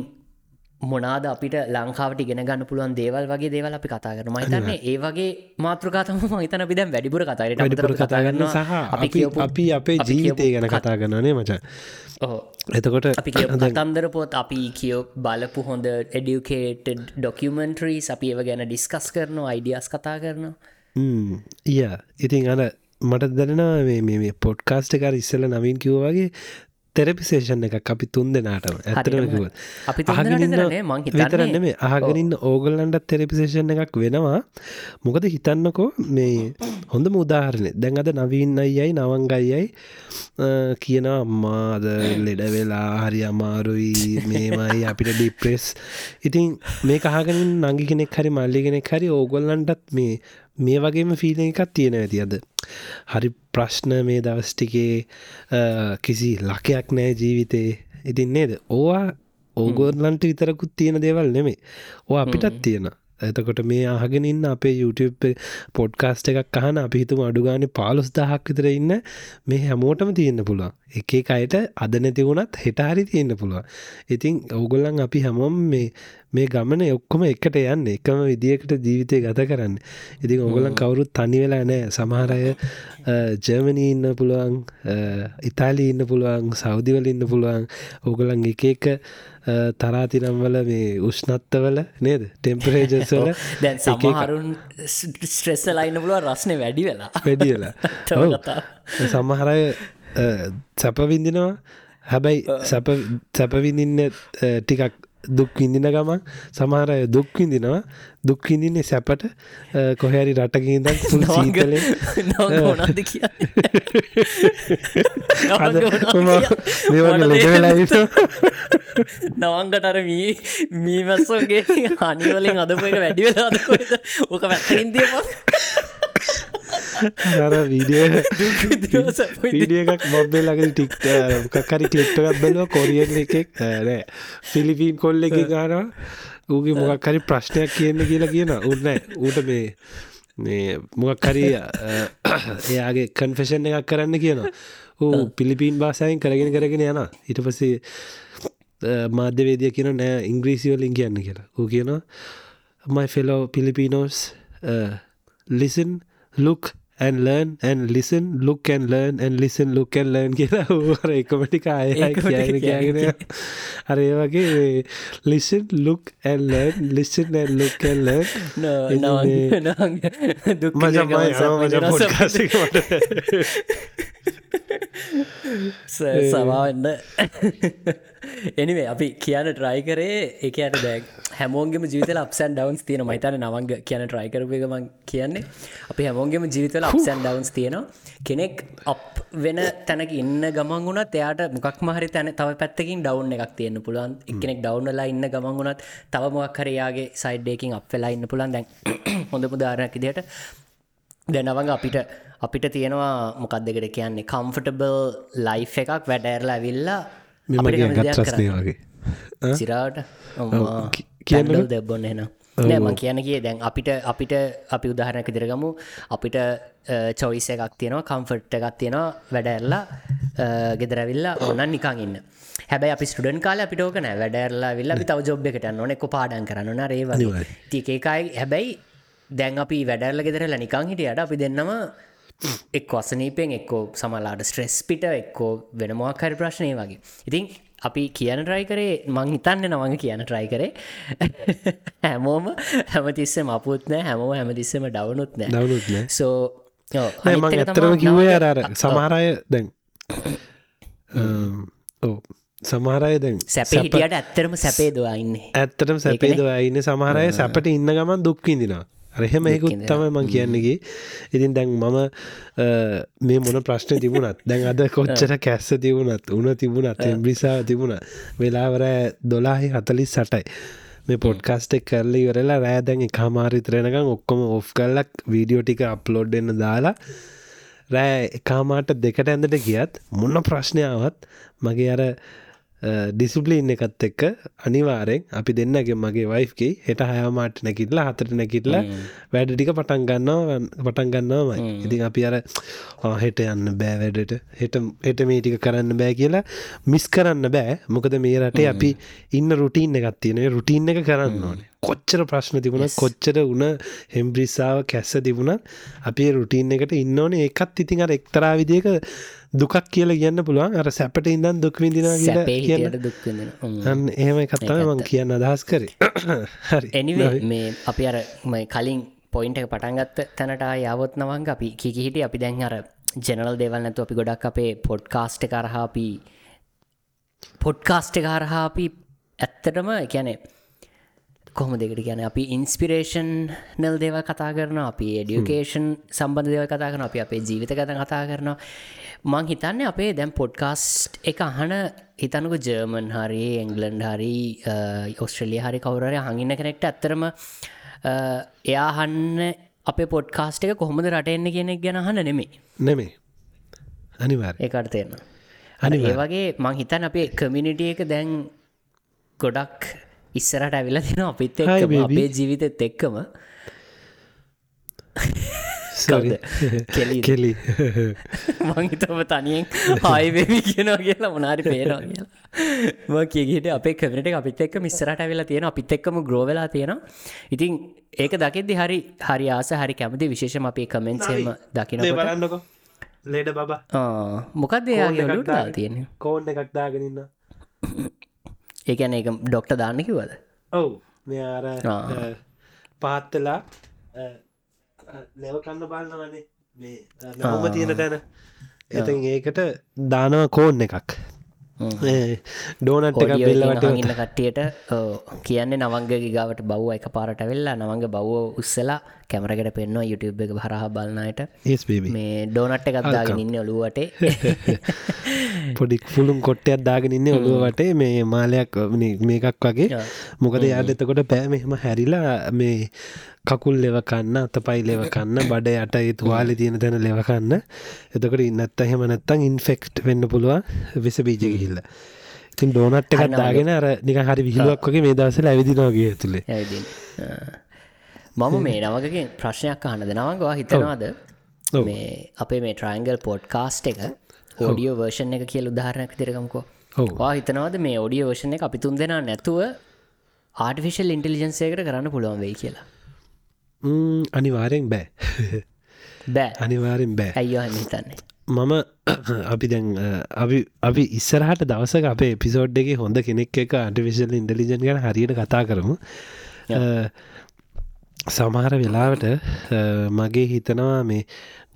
මොනාද අපිට ලංකාවට ගෙන ගන්න පුළුවන් දේවල් වගේ දේවල් අපි කතා කරන මහිතන්න ඒ වගේ මාතෘකාතම මහිතන පිදම් වැඩිපුර කතාරට වැඩිපුර කතාගන්න සහ අපි අපි අපේ ජීවිතය ගැන කතා කරනනේ මච? එතකොට අපි තන්දර පොත් අපි කියෝ බලපු හොඳ එඩියුකේට ඩොකියමෙන්ට්‍රීස් අපි ඒව ගැන ඩිස්කස් කරනවා අයිඩියස් කතා කරනවා. ය ඉතින් අන මට දැනෙනවා මේ පොඩ්කාස්ට එකර ඉස්සල නවින් කිව් වගේ තෙරපිසේෂන් එකක් අපි තුන් දෙනාටම. ඇතරමකිව අපි විතරන්න මේ අහගෙනන්න ඕගල්ලන්ටත් තෙරපිසේෂන් එකක් වෙනවා. මොකද හිතන්නකෝ මේ හොඳ මුදාහරණය දැන් අද නවීන්න අයයි නවංගයියයි කියන අම්මාද ලෙඩ වෙලා හරි අමාරුයි. මේමයි අපිට ඩිප්‍රෙස් ඉතින් මේ කහගෙනින් නංගි කෙනෙක් හරි මල්ලි කෙනෙක් හරි ඕගොල්ලන්ටත් මේ මේ වගේම ෆීල එකක් තියෙන ඇති අද. හරි ප්‍රශ්න මේ දවස්ටිකේ කිසි ලකයක් නෑ ජීවිතේ. ඉතින් නේද? ඕවා ඕගෝර්ලන්ට විතරකුත් තියෙන දේවල් නෙමේ ඕ අපිටත් තියෙන. එතකොට මේ අහගෙන ඉන්න අපේ YouTube පොඩ්කාස්ට එකක් අහන අපි හිතුම අඩුගානේ පාලොස් දහක් විතර ඉන්න මේ හැමෝටම තියෙන්න පුළුවන් එක අයට අද නැති වුණත් හෙටහරි තියෙන්න පුළුවන්. ඉතින් ඔගොල්ලන් අපි හැමෝම් මේ මේ ගමන ඔක්කොම එකට යන්න එකම විදිකට ජීවිතය ගත කරන්න. ඉතින් ඔගොලන් කවුරුත් තනි වෙලා නෑ සමහරය ජර්මණී ඉන්න පුළුවන් ඉතාලී ඉන්න පුළුවන් සෞදිවල ඉන්න පුළුවන්. ඕගොලන් එක එක තරාතිනම්වල මේ උෂ්නත්තවල නේද? ටෙම්පරේජස්වල දැන් සමහරුන් ස්ට්‍රෙස්ස ලයින්න පුළුව රස්නය වැඩි වෙලා. වැඩි වෙලා. සමහරය සැපවිඳිනවා හැබැයි සැපවිඳින්න ටිකක් දුක් විඳින ගමන් සමහර අය දුක් විඳිනවා. දුක් විඳින්නේ සැපට. කොහරි රටකින්ද සුල් සීතලේ. නොනද කිය නවංගටර මී මීමස්සගේ හනිවලින් අදපුක වැඩි වෙලා අදකොද ඕක පැත්තකින්දිය අර වීඩිය වීඩිය එකක් මොබ්බේ ලඟ ටික්ට කක්කරි කලික්ටගත් බැලව කොරියන් එකෙක්. නෑ ෆිලිපීන් කොල්ල එක ගානවා ඌගේ මොකක් හරි ප්‍රශ්නයක් කියන්න කියලා කියන උන්න ඌට මේ මේ මොකක් හරි එයාගේ කන්ෆෙෂන් එකක් කරන්න කියනවා. ඌ පිලිපීන් බාසායෙන් කරගෙන කරගෙන යන ඊට පස්සේ මාධ්‍යවේදිය කියන නෑ ඉංග්‍රීසිවලින් කියන්න කියලා. ඌ කියනවා fellow Filipinos uh, listen look and learn and listen look and learn and listen look and learn කියලා ඌර එකමටික අය කියන කියගෙන අර ඒ වගේ listen look and learn listen and look and learn. දුක් සවාන්න එනිවේ අපි කියන ට්‍රයි කරේ එකයට දැක් හැමෝන්ගේම ජීවිතල අපසන් ඩවන්ස් තියෙන මහිතන නවංග කියන ට්‍රයි කරපයගමන් කියන්නේ. අපි හැමෝන්ගේම ජීවිතල අපසන් ඩවන්ස් තියෙනවා. කෙනෙක් අප් වෙන තැනක ඉන්න ගමන් වුණත් එයාට මොකක් මහරි තැන තව පැත්තකින් ඩවන්් එකක් තියෙන්න්න පුළුවන්. එකනෙක් ඩවන්ලා ඉන්න ගමන් වුණත් තව මොක් හරයාගේ සයිඩ්ඩයකින් අප වෙලා ඉන්න පුළන් දැන් හොඳ පුදාරණයක් ඉදිට දැනවඟ අපිට අපිට තියෙනවා මොකක් දෙකට කියන්නේ කම්ෆටබල් ලයි් එකක්. වැඩෑරලා විල්ලා වගේ. සිරාට? කියන්නල් දෙබොන්න එන නෑම කියන කිය දැන් අපිට අපිට අපි උදාහරණක දිරගමු අපිට චොයිස එකක් තියෙනවා කම්ෆට් එකක් තියෙනවා වැඩැරලා ගෙදරවිල්ලා ඕනන් නිකං ඉන්න. හැබයි අපි ස්ටඩන් කාල අපිටෝක නෑ. වැඩැරලා විල්ලා තව ජොබ් එකට නොන එක්ක පාඩන් කරන්න රේවා තිකේකායි හැබැයි දැන් අපි වැඩැරල ගෙදරලා නිකං හිටියට අපි දෙන්නම එක් වසනීපෙන් එක්කෝ සමලාට ස්ට්‍රෙස් පිට එක්කෝ වෙන මොක්හරි ප්‍රශ්නය වගේ. ඉතින් අපි කියන ට්‍රයි කරේ මං හිතන්න නවඟ කියන ට්‍රයි කරේ. හැමෝම හැමතිස්සම අපපුත් නෑ හැමෝ හැමතිස්සම ඩවනුත් නෑ. දවනුත් සෝ මං ඇත්තරම කිව්වේ අර අර සමහරය දැන් ඕ සමහරය දැන් සැපේ හිටියට ඇත්තරම සැපේ දවාඉන්න ඇත්තටම සැපේදවා ඉන්න. සමහරය සැපට ඉන්න ගමන් දුක්විඳිනවා රහෙම එකුත් තමයි මං කියන්නගේ ඉතින් දැන් මම මේ මොන ප්‍රශ්න තිබුණත් දැන් අද කොච්චර කැස්ස තිබුණත් උන තිබුණත් එම්බිසා තිබුණ වෙලාවර දොලාහි හතලිස් සටයි. මේ පොඩ්කස්ට එක් කරල ඉවරලා රෑදැන් එකමාරිතරෙනකම් ඔක්කොම ඔෆ් කල්ලක් වීඩියෝ ටික අප්ලෝඩ් එන්න දාලා රෑ එකාමාට දෙකට ඇඳට ගියත් මොන්න ප්‍රශ්නාවත් මගේ අර ඩිසිප්ලීන් එකත් එක්ක අනිවාරෙන් අපි දෙන්නගේ මගේ වයිෆ්කි හෙට හයාමාට නැකිටලා හතට නැකිටලා වැඩ ටික පටන් ගන්නවා පටන් ගන්නවාමයි. ඉතින් අපි අර හෙට යන්න බෑ වැඩට. හෙට හෙට මේ ටික කරන්න බෑ කියලා මිස් කරන්න බෑ. මොකද මේ රටේ අපි ඉන්න රුටීන් එකත් තියෙන රුටීන් එක කරන්න ඕනේ. කොච්චර ප්‍රශ්න තිබුණ කොච්චර උන හෙම්බ්‍රිස්සාාව කැස්ස තිබුණත් අපේ රුටීන් එකට ඉන්න ඕනේ. එකත් ඉතින් අර එක්තරා විදික දුකක් කියලා කියන්න පුළුවන්. අර සැපට ඉඳන් දුක්විදින කියන්න. දුක්විඳන එහෙම එකත්තම මං කියන්න අදහස් කරේ. එනිවේ මේ අපි අර කලින් පොයින්ට පටන්ගත්ත තැනට යවත්නවංග අපි කිහිහිට අපි දැන් අර ජනල් දේවල් නැතු අපි ගොඩක් අපේ පොඩ්කාස්ට කරහාපි පොඩ්කාස්ට කාරහාපි ඇත්තටම එකැනේ කොහොම දෙකට කියන අපි ඉන්ස්පිරේෂන් නල් දේව කතා කරන අපි එඩියුකේෂන් සම්බඳ දේව කතා කරන අපි අපේ ජීවිත ගත කතා කරනවා මං හිතන්නේ අපේ දැම් පොඩ්කාස්ට් එක අහන හිතනක ජර්මන් හරි එංගලන්ඩ් හරි ඔස්ට්‍රලිය හරි කවුරරය හඟින්න කෙනෙක්ට ඇත්තරම එයාහන්න අපේ පොඩ්කාස්ට එක කොහොමද රටෙන්න්න කෙනෙක් ගැන හන්න නෙමේ නෙමේ අනිවාර් ඒකට තියෙන අනි ඒ වගේ මං හිතන් අපේ කමිනිටිය එක දැන් ගොඩක් ඉස්සරට ඇවිල තින අපිත් අපේ ජීවිතත් එක්කම කෙලි. කෙලි මංහිතම තනියෙන් ආයිබෙමි කියනවා කියලා මොනාරි පේනවා කියලා. ම කියගට අපේ කමට අපිත් එක්ක මිස්සරට ඇවෙලා තියෙන අපිත් එක්කම ග්‍රෝවෙලා තියෙනවා. ඉතින් ඒක දකිද්දි හරි හරි ආස හරි කැමති විශේෂම අපේ කමෙන්සේම දකින බලන්නක. ලේඩ බබා. මොකක්ද එයාගේ ඔලුට තියෙන කෝන්්ඩ එකක් දාගෙනන්න ඒකැන එක ඩොක්ට දාන්න කිවද ඔව්. මෙයාර පාත්තලා ලෙවකන්න බලන්නවනේ මේ නොම තියෙන තැන. එති ඒකට දානව කෝන් එකක්. ඩෝනට් එක බෙල්ලට ඉන්න කට්ටියට කියන්නේ නවංග ගාවට බව් එක පාරට වෙල්ලා නවංග බව්ව උස්සලා කැමරකට පෙන්වා YouTube එක හරහා බලන්නයට මේ ඩෝනට් එකත්දාගෙන ඉන්න ඔලුවට පොඩි පුළුම් කොට්ටයක් දාගෙන ඉන්න ඔළුවට මේ මාලයක් මේකක් වගේ. මොකද යාද එතකොට පෑ මෙහෙම හැරිලා මේ කකුල් ලෙවකන්න අත පයි ලෙවකන්න බඩ යට තුවාලි තියෙන තැන ලෙවකන්න එතකට ඉන්නත්ත එහෙම නැත්තං ඉන්ෆෙක්ට් වෙන්න පුළුවන් විස බීජ ගිහිල්ල. ඉතින් ඩෝනට් එකත් දාගෙන අර නික හරි විහිලුවක් වගේ මේ දවසල ඇවිදිනවාගේ තුළේ මම මේ නවගගේ ප්‍රශ්නයක් අහනද නවගවා හිතනවාද? මේ අපේ මේ ට්‍රයින්ගල් පොඩ්කාස්ට් එක ෝඩියෝ වර්ෂන් එක කියල උදාහරණයක් තිරකම්කෝ වා හිතනවාද මේ ෝඩිය වර්ෂණ එක අපි තුන් දෙනා නැතුව ආර්ටිෆිශල් ඉන්ටලිජන්සේකට කරන්න පුළුවන් වෙයි කියලා අනිවාරයෙන් බෑ බෑ අනිවාරෙන් බෑ ඇයෝ හිතන්නේ මම අපි දැන් අපි අපි ඉස්සරහට දවසක අපේ එපිසෝඩ් එක හොඳ කෙනෙක් එක අටිවිශල් ඉන්ඩලිජන් ගැන හරියට කතා කරමු සමහර වෙලාවට මගේ හිතනවා මේ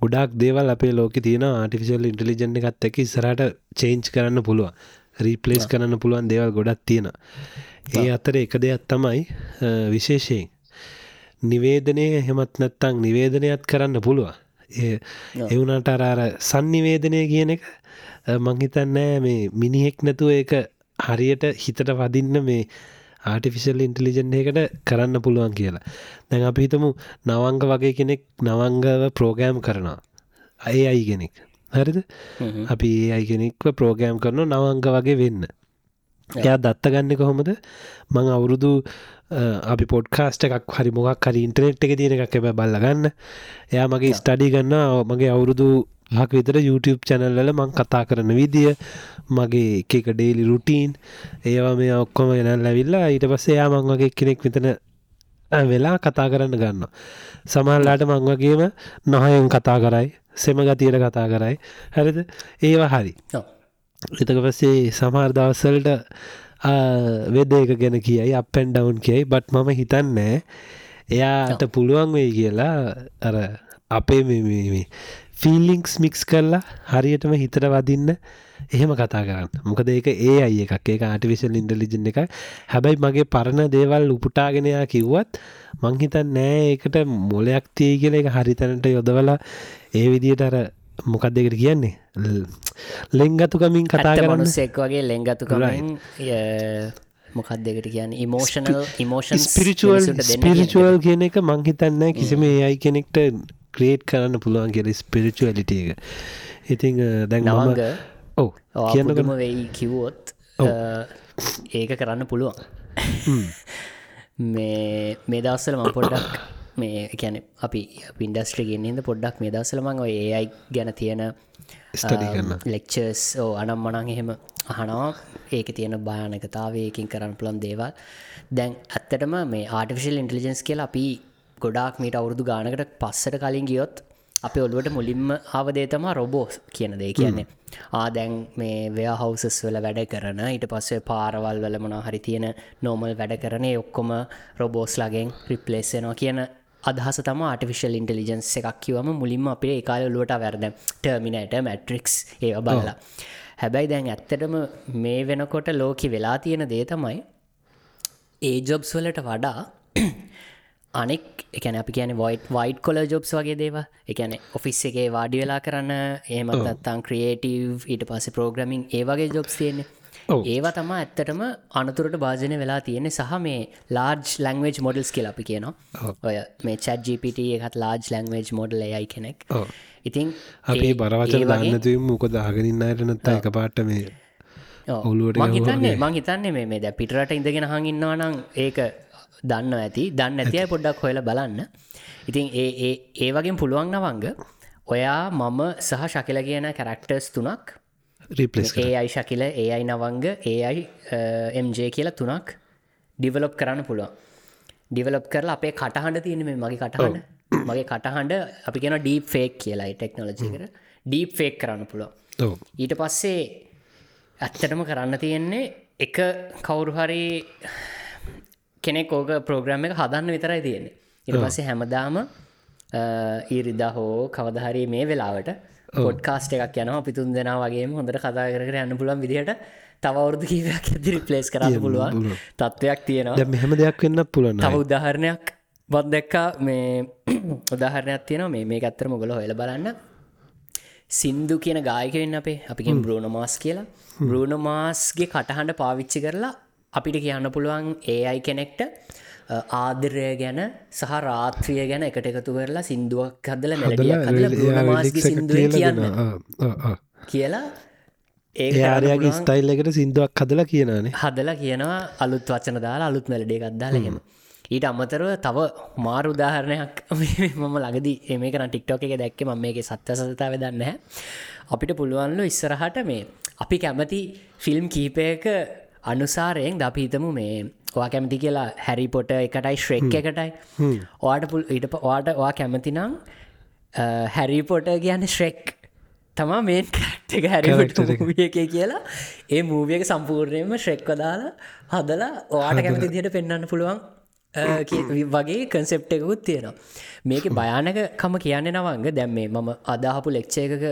ගොඩක් දේවල් අපේ ලෝක තියෙන ආටිෆිසිල් ඉන්ටලිජන් එකත් එක ඉස්සරට චේන්ච් කරන්න පුළුවන් රීපලේස් කරන්න පුළුවන් දේවල් ගොඩක් තියෙන ඒ අතර එක දෙයක් තමයි විශේෂයෙන් නිවේදනය හෙමත් නැත්තං නිවේදනයක් කරන්න පුළුවන්. එවුනට අරාර සන්නිවේදනය කියන එක මංහිතන්නෑ මේ මිනිහෙක් නැතුව එක හරියට හිතට වදින්න මේ ආටිෆිශල් ඉන්ටලිජන් එකට කරන්න පුළුවන් කියලා. දැන් අපි හිතමු නවංග වගේ කෙනෙක් නවංගව ප්‍රෝගෑම් කරනවා. අය අයි කෙනෙක්. හරිද? අපි ඒ අයි කෙනෙක්ව ප්‍රෝගෑම් කරන නවංග වගේ වෙන්න එයා දත්ත ගන්න කොහොමද? මං අවුරුදු අපි පොඩ්කාස්ට එකක් හරි මොක් හරි ඉන්ටනෙට් එක තියෙන එකක් එබ බල්ලගන්න එයා මගේ ස්ටඩි ගන්න මගේ අවුරුදු හක් විතර YouTube චැනල්ල මං කතා කරන විදිය මගේ එක ඩේලි රුටීන් ඒවා මේ ඔක්කොම ගෙනල් ඇවිල්ලා ඊට පස්සේ යා මං වගේ කෙනෙක් විතන වෙලා කතා කරන්න ගන්න සමහල්ලාට මං වගේම නොහයෙන් කතා කරයි සෙම ගතියට කතා කරයි. හැරිද? ඒවා හරි එතක පස්සේ සමහර දවස්සල්ට වෙද එක ගැන කියයි අපැන් ඩවන්් කියයි බට් මම හිතන්නෑ එයාට පුළුවන් වෙයි කියලා අර අපේ ෆිල්ලිංක්ස් මික්ස් කරලා හරියටම හිතට වදින්න එහෙම කතා කරන්න. මොකද ඒක ඒ අයි එකක්. ඒක ආටිවිශල් ඉන්ටලිජන් එක හැබැයි මගේ පරණ දේවල් උපුටාගෙනයා කිව්වත් මංහිතන් නෑ ඒකට මොලයක් තිය කියල එක හරිතැනට යොදවලා ඒ විදියට අර මොකක් දෙකට කියන්නේ? ලෙංගතුකමින් කතා මනුස්සෙක් වගේ ලෙංගතුකමින් මොකක් දෙකට කියන්න? ඉමෝෂනල් ඉමෝෂන් ස්පිරිචුවල් ස්පිරිචුවල් කියන එක මංහිතන්න කිසිම ඒයි කෙනෙක්ට ක්‍රේට් කරන්න පුළුවන් කියල ස්පිරිචුවලිට එක. ඉතිං දැන් නවංග. ඔව. කියන්නකම වෙයි කිව්වොත් ඒක කරන්න පුළුවන්. මේ මේ දවස්සල ම පොඩ්ඩක් මේ කැන අපි පින්ඩස්ට්‍රි ගෙන්න්නද පොඩ්ඩක් මේ දවසලමං ඒයි ගැන තියෙන ලෙක්චර්ස් ඕ අනම් මනං එහෙම අහනවා. ඒක තියෙන භයානකතාවයකින් කරන්න පුළන් දේවල්. දැන් ඇත්තටම මේ ආටිෆිශල් ඉන්ටලිජන්ස් කියලා අපි ගොඩාක් මීට අවුරදු ගානකට පස්සට කලින් ගියොත් අප ඔල්ුවට මුලින්ම ආවදේතම රොබෝස් කියන දේ. කියන්නේ ආදැන් මේ වයා හවසස් වල වැඩ කරන ඊට පස්සේ පාරවල් වල මොනා හරි තියෙන නෝමල් වැඩ කරනේ ඔක්කොම රොබෝස්ලාගෙන් රිප්ලේස්සනවා කියන අදහස තම ආටිෆිශල් ඉන්ටලිජන්ස් එකක් කිවම මුලින්ම අපේ ඒකාල ලුවට වැරද ටර්මිනට මැට්‍රික්ස් ඒ බලලා. හැබැයි දැන් ඇත්තටම මේ වෙනකොට ලෝකි වෙලා තියෙන දේ තමයි ඒ ජොබ්ස් වලට වඩා අනෙක් එකන අපි කියන වයිට වයිට කොල ජොබ්ස් වගේ දේව එකන ඔෆිස් එකේ වාඩි වෙලා කරන්න ඒමත්තන් ක්‍රියේටව් ඊට පස්සේ ප්‍රෝග්‍රමින් ඒ වගේ ජොබ්ස් තියෙන්නේ ඒවා තම ඇත්තටම අනතුරට භාජනය වෙලා තියෙන්නේ සහ මේ ලාජ් ලංවේජ් මොඩල්ස් කියල අපි කියනවා. ඔය මේ GPT එකත් ලාජ් ලංවේජ් මොඩල් යයි කෙනෙක්. ඉතින් අපේ බරවචන දන්නතු මොක දාගෙනන්නට නත්තා එක පාට්ට මේ ඔලුවට හිතන්නේ මං හිතන්නේ මේ ද පිටරට ඉඳගෙන හඟින්නවා නම් ඒක දන්න ඇති දන්න ඇතියි පොඩ්ඩක් හොයල බලන්න. ඉතින් ඒ ඒ වගේ පුළුවන් නවංග. ඔයා මම සහ ශකිල කියන කැරක්ටර්ස් තුනක් රිපලස් ඒ අයි ශකිල ඒ අයි නවංග ඒ අයි එම්ජේ කියලා තුනක් ඩිවලොප් කරන්න පුළුවන්. ඩිවලොප් කරලා අපේ කටහඬ තියෙන මේ මගේ කටහඬ. මගේ කටහඬ අපි කියෙන ඩීප් ෆේක් කියලායි ටෙක්නෝලජි කර ඩීප් ෆේක් කරන්න පුළුවන්. ඊට පස්සේ ඇත්තටම කරන්න තියෙන්නේ එක කවුරු හරි කෙනෙක් ඕක ප්‍රෝග්‍රම් එක හදන්න විතරයි තියෙන්නේ. ඉට පස්සේ හැමදාම ඊරිදා හෝ කවදහරි මේ වෙලාවට පොඩ්කාස්ට එකක් යන පිතුන් දෙෙන වගේ හොඳට කතා කර යන්න පුලන් විදිහට තවවුරදු කීවයක් ඇදිරි පලේස් කරන්න පුළුවන්. තත්ත්වයක් තියෙනවා. මෙහම දෙයක් වෙන්න පුළන තව උදාහරණයක් බත් දෙක්කා. මේ උදාහරණයක් තියෙනවා. මේ මේ ඇත්තර මොගල හොල බලන්න. සින්දු කියන ගායකවෙන්න අපේ. අපිගෙන් බ්‍රෝණ මාස් කියලා. බ්‍රෝණ මාස්ගේ කටහඬ පාවිච්චි කරලා අපිට කියන්න පුළුවන් ඒ අයි කෙනෙක්ට ආදරය ගැන සහ රාත්‍රිය ගැන එකට එකතු කරලා සිින්දුවක් හදල මැලඩිය හදල මාස්ගේ සිින්දුව කියන්න. කියලා ඒයාරයාගේ ස්ටයිල් එකට සිින්දුවක් හදලා කියනනේ හදලා කියනවා අලුත් වචන දාලා අලුත් මැලඩේ ගත්දාල හෙම. ඊට අමතරව තව මාරු උදාහරණයක් මම ලගදී මේකන ටික්ටෝක එක දැක්ක ම මේක සත්‍ය සතතාව දන්න අපිට පුළුවන්ලු ඉස්සරහට මේ අපි කැමති ෆිල්ම් කීපයක අනුසාරයෙන් ද අපිහිතමු මේ වා කැමති කියලා හැරි පොට එකටයි ශ්‍රෙක් එකටයි. ඕට පුල් ඊට වාට වා කැමතිනම් හැරිපොට කියන්න ශ්‍රෙක් තමා මේන් කට්ක හැරිට එක. කියලා. ඒ මූවියක සම්පූර්ණයම ශ්‍රෙක්ව දාලා හදලා ඕට කැමති දිට පෙන්න්න පුළුවන් වගේ කන්සෙප්ට එකකුත් තියෙනවා. මේක භයානක කම කියන්න නවංග. දැම් මේ මම අදාහපු ලෙක්ෂය එකක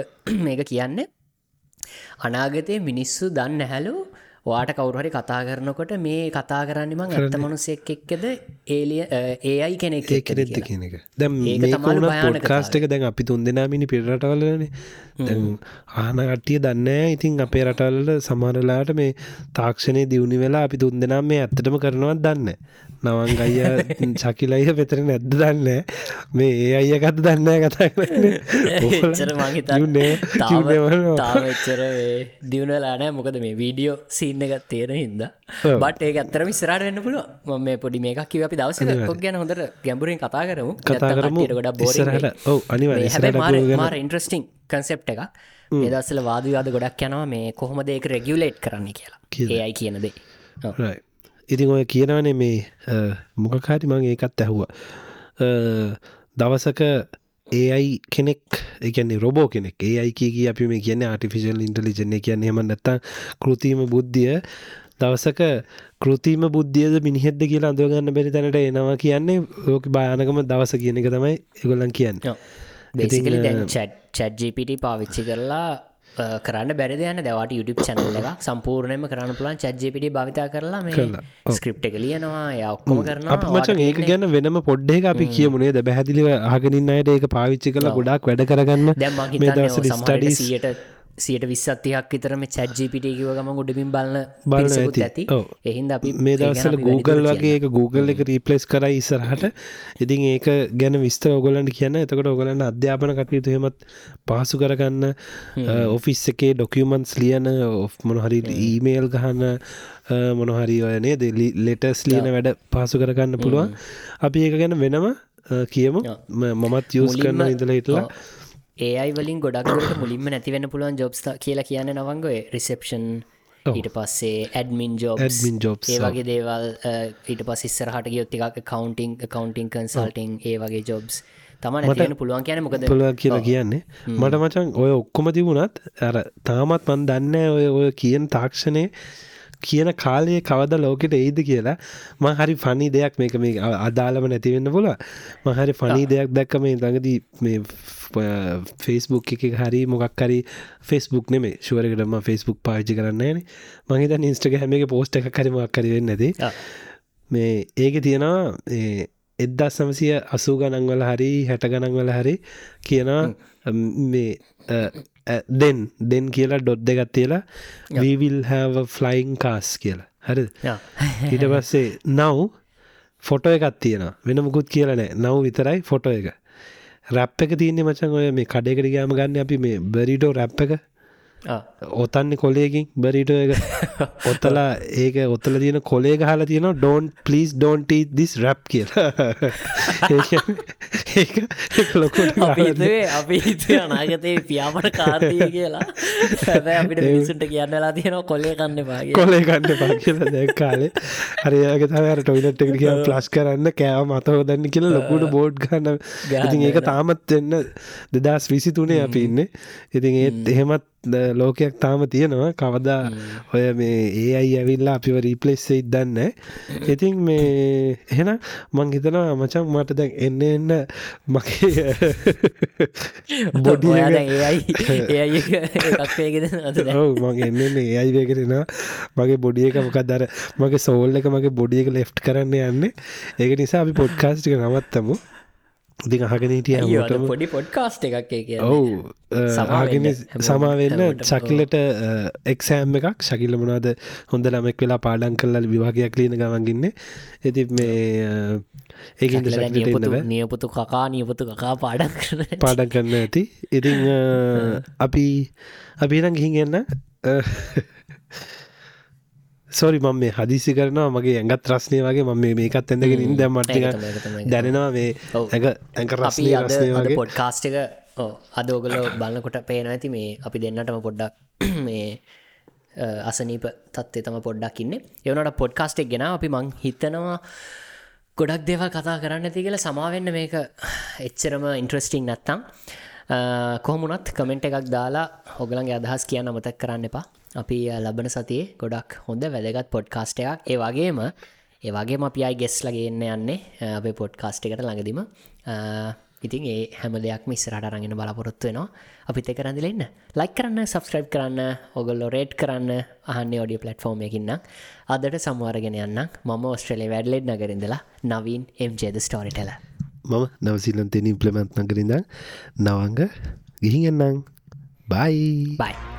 මේක කියන්නේ අනාගතය මිනිස්සු දන්න හැලෝ වාට කවරුහරි කතා කරනකොට මේ කතා කරන්නම ඇත්ත මනුසෙක් එක්කෙද? ඒලිය ඒයි කෙනෙක් කෙනෙත්ත කියන එක. දැම් පොඩ්කාස්ට එක දැන් අපි තුන් දෙනාමිනි පිරටවලන ආන කට්ටිය දන්න ඉතින් අපේ රටල්ල සමාරලාට මේ තාක්ෂණය දියුණි වෙලා අපි තුන් දෙනම් මේ ඇත්තටම කරනවත් දන්න නවන් අය චකිලයිහ පෙතර නැද්ද දන්න මේ ඒ අයකත් දන්න කතා තාවච්චර දියුණලානෑ මොකද මේ වීඩියෝ සීන්න එක තේර හිද බට ඒ අත්තර විස්රට වෙන්න පුළුව ම මේ පොඩි මේකක් කිව අපි දවස ොක් ගැන හොඳට ගැඹුරින් කතා කරමු. කතා කරමු. ගොඩ ඔව අනිවා ඉන්ට්‍රස්ටිං කන්සෙප් එක ඒදස්සල වාදවාද ගොඩක් යනවා මේ කොහොමද ඒක රෙගියලේට් කරන්න කියලා. ඒයි කියනදේ ඉතින් ඔය කියනවනේ මේ මොකකාරි මං ඒකත් ඇහුව. දවසක ඒයි කෙනෙක් එකන රොබෝ කෙනෙක්. ඒ අයිකී අපි මේ කියන ආටිෆිසිල් ඉන්ටලිජන කියන්න. හෙම නැත්තා කෘතිීම බුද්ධිය දවසක කෘතිීම බුද්ධියද මිනිහෙද්ද කියලා අඳුවගන්න බැරි තැනට එනවා කියන්නේ ලෝක භයානකම දවස කියන එක තමයි එගොල්ලන් කියන්න. චැට්ජිපිට පාවිච්චි කරලා කරන්න බැරි යන දවට YouTube චැනල් එක සම්පූර්ණයම කරන්න පුලන් චජ්ජපිටි භවිතා කරලා මේ ස්ක්‍රප් එක ලියනවා. යක්කොම කරන මචන් ඒක ගැන වෙනම පොඩ්ඩේ අපි කියමුණේ ද බැහැදිලිව අහගනින් අයට ඒක පාවිච්චි කළ ගොඩක් වැඩ කරගන්න. දැම් ස්ටඩීසියට සියට විස්සත්තියක් විතරම චැජ්ජිපිටකිව ගම ගොඩමින් බලන්න බලන ඇති. එහින්ද අපි මේ දවසල Google වගේ Google එක රීපලස් කර ඉස්සරහට. ඉතින් ඒක ගැන විස්තර ඔගොලන්ට කියන්න. එතකට ඔගලන්න අධ්‍යාපන කටයුතු හෙමත් පහසු කරගන්න ඔෆිස් එකේ ඩොකියමන්ස් ලියන මොනහරි ඊමේල් ගහන්න මොනහරි ඔයනේ දෙලි ලෙටස් ලියන වැඩ පහසු කරගන්න පුළුවන්. අපි ඒක ගැන වෙනම කියමු. මමත් යස් කරන්න ඉඳල හිටලා ඒයි වලින් ගොඩක්ට මුලින්ම නැතිවෙන්න පුළුවන් ජොබ්ස් කියලා කියන්න නවංගොය රිසප්ෂන් ඊට පස්සේ ඇඩමින් ජෝබ් ඇඩමින් ජොබ් ඒ වගේ දේවල් ඊට පස් ඉස්සරහට ගියොත් එකක් කවන්ටිං කවන්ටිං කන්සල්ටිං ඒ වගේ ජොබ්ස් තම නැතිවෙන පුළුවන් කියන මොකද? පුළුවන් කියලා කියන්නේ. මට මචන් ඔය ඔක්කොම තිබුණත් අර තාමත් මන් දන්න ඔය ඔය කියන තාක්ෂණය කියන කාලයේ කවද ලෝකෙට එයිද කියලා ම හරි ෆනි දෙයක් මේක මේ අදාළම නැතිවෙන්න පුල මහරි ෆනී දෙයක් දැක්ක මේ දඟදී මේ ෆෙස්බුක් එක හරි මොක්කරි ෆෙස්බුක් නෙමේ ශුවරකටම ෆෙස්බුක් පාචි කරන්න න මහිත ඉස්ටක හැම එක පෝස්ට එක කරමක් කරවෙන්නද මේ ඒක තියෙනවා එද්දා සමසිය අසූ ගණන්වල හරි හැට ගණන්වල හරි කියනවා මේ දෙන් දෙන් කියලා ඩොත් දෙගත් තියලා වීවිල් have ෆ්ලයින් කාස් කියලා. හරි ඊට පස්සේ නව් ෆොටෝ එකත් තියෙන වෙන මුකුත් කියලනෑ නව් විතරයි ෆොටෝ එක. රැප් එක තියන්නේ මචන් ඔය මේ කඩෙකට ගෑම ගන්න අපි මේ බරිඩෝ රැප් එක ඔතන්න කොලේකින් බරිට ඔත්තලා ඒක ඔත්තල තියෙන කොලේ හල තියෙන ඩෝන් පලිස් ඩෝන්ට දිස් රැප් කියලා. ලොකොට අපි අනාගතය පියාමට කාර්ය කියලා. අපිට මිසුන්ට කියන්නලා තියෙන කොලේ කන්න පාගේ කොලේ කන්න පා කියලා දැ කාලේ. හරියාග තවර ටොයිලට් එක කිය ප්ලස් කරන්න කෑව මතහෝදන්න කියලා ලොකුට බෝඩ් ගන්න. ඉතින් ඒක තාමත් එන්න දෙදස් විසි තුනේ අපි ඉන්න. ඉතින් ඒත් එහෙමත් ලෝකයක් තාම තියෙනවා. කවදා ඔය මේ ඒ අයි ඇවිල්ලා අපිව රීපලෙස්සේ ඉදන්න ඉතින් මේ එහෙන මං හිතනවා මචන් මට දැන් එන්න එන්න මගේ බොඩි ඒයිගේද ඔව මං එන්න ඒ අයි වේකරෙන මගේ බොඩිය එක මොකක් දර මගේ සෝල් එක මගේ බොඩිය එක ලෙෆ්ට් කරන්න යන්න. ඒක නිසා අපි පොඩ්කාස්ටික නවත්තමු ඉතින් අහගෙන හිටිය පොඩි පොඩ්කාස්ට එකක් ඔවු සමාගෙන සමාවෙන්න චකිලට එක්සෑම් එකක්. ශකිල්ල මොනාද හොඳ ළමෙක් වෙලා පාඩන් කල්ල විවාගයක් ලියන ගමන්ගන්න ඇති මේ ඒ නියපුතු කකා නියපුතු කකා පාඩක් කරන පාඩන් කරන්න ඇති. ඉතිං අපි අපිනම් ගිහිගන්න සොරි මම මේ හදිසි කරනවා මගේ ඇඟත් රස්නය වගේ මම මේකත් ඇඳගෙන ඉන්න මට දැනෙනවා මේ ඇඟ රස්නය වගේ. පොඩ්කාස්ට එක අද ඕගලෝ බලන්නකොට පේන ඇති මේ අපි දෙන්නටම පොඩ්ඩක් මේ අසනීප තත්වේ තම පොඩ්ඩක් ඉන්න. එවනට පොඩ්කාස්ටෙක් ගෙන අපි මං හිතනවා ගොඩක් දේවල් කතා කරන්න ඇති කියලා. සමාවෙන්න මේක එච්චරම ඉන්ට්‍රස්ටිං නැත්තම්. කොහමුණත් කමෙන්ට් එකක් දාලා හොගලන්ගේ අදහස් කියන්න මතක් කරන්න එපා අපි ලබන සතියේ ගොඩක් හොඳ වැදගත් පොඩ්කාස්ටයක් ඒ වගේම ඒවාගේ අපි අයි ගෙස්ලගේන්න යන්නේ අපේ පොඩ්කාස්ට එකට ළඟදිම. ඉතින් ඒ හැම දෙයක් මිස්සරට රගෙන බලාපොරොත්තු වෙනවා. අපිත කරඳලෙන්න ලයි කරන්න සබස්ක්‍රයිබ් කරන්න ඔගොල්ලො රේට් කරන්න අහන්න ෝඩිය පලට්ෆෝර්ම් එකකින්න අදට සම්වාරගෙන යන්න. මම ඔස්ට්‍රලේ වැඩ්ලෙඩ් නගරින්දලා නවීන් එම්ජේද ස්ටෝරිටල මම නවසිලන්තෙන ඉම්පලමන්ත් නගරින්ද නවංග ගිහින් එන්නම් බයි බයි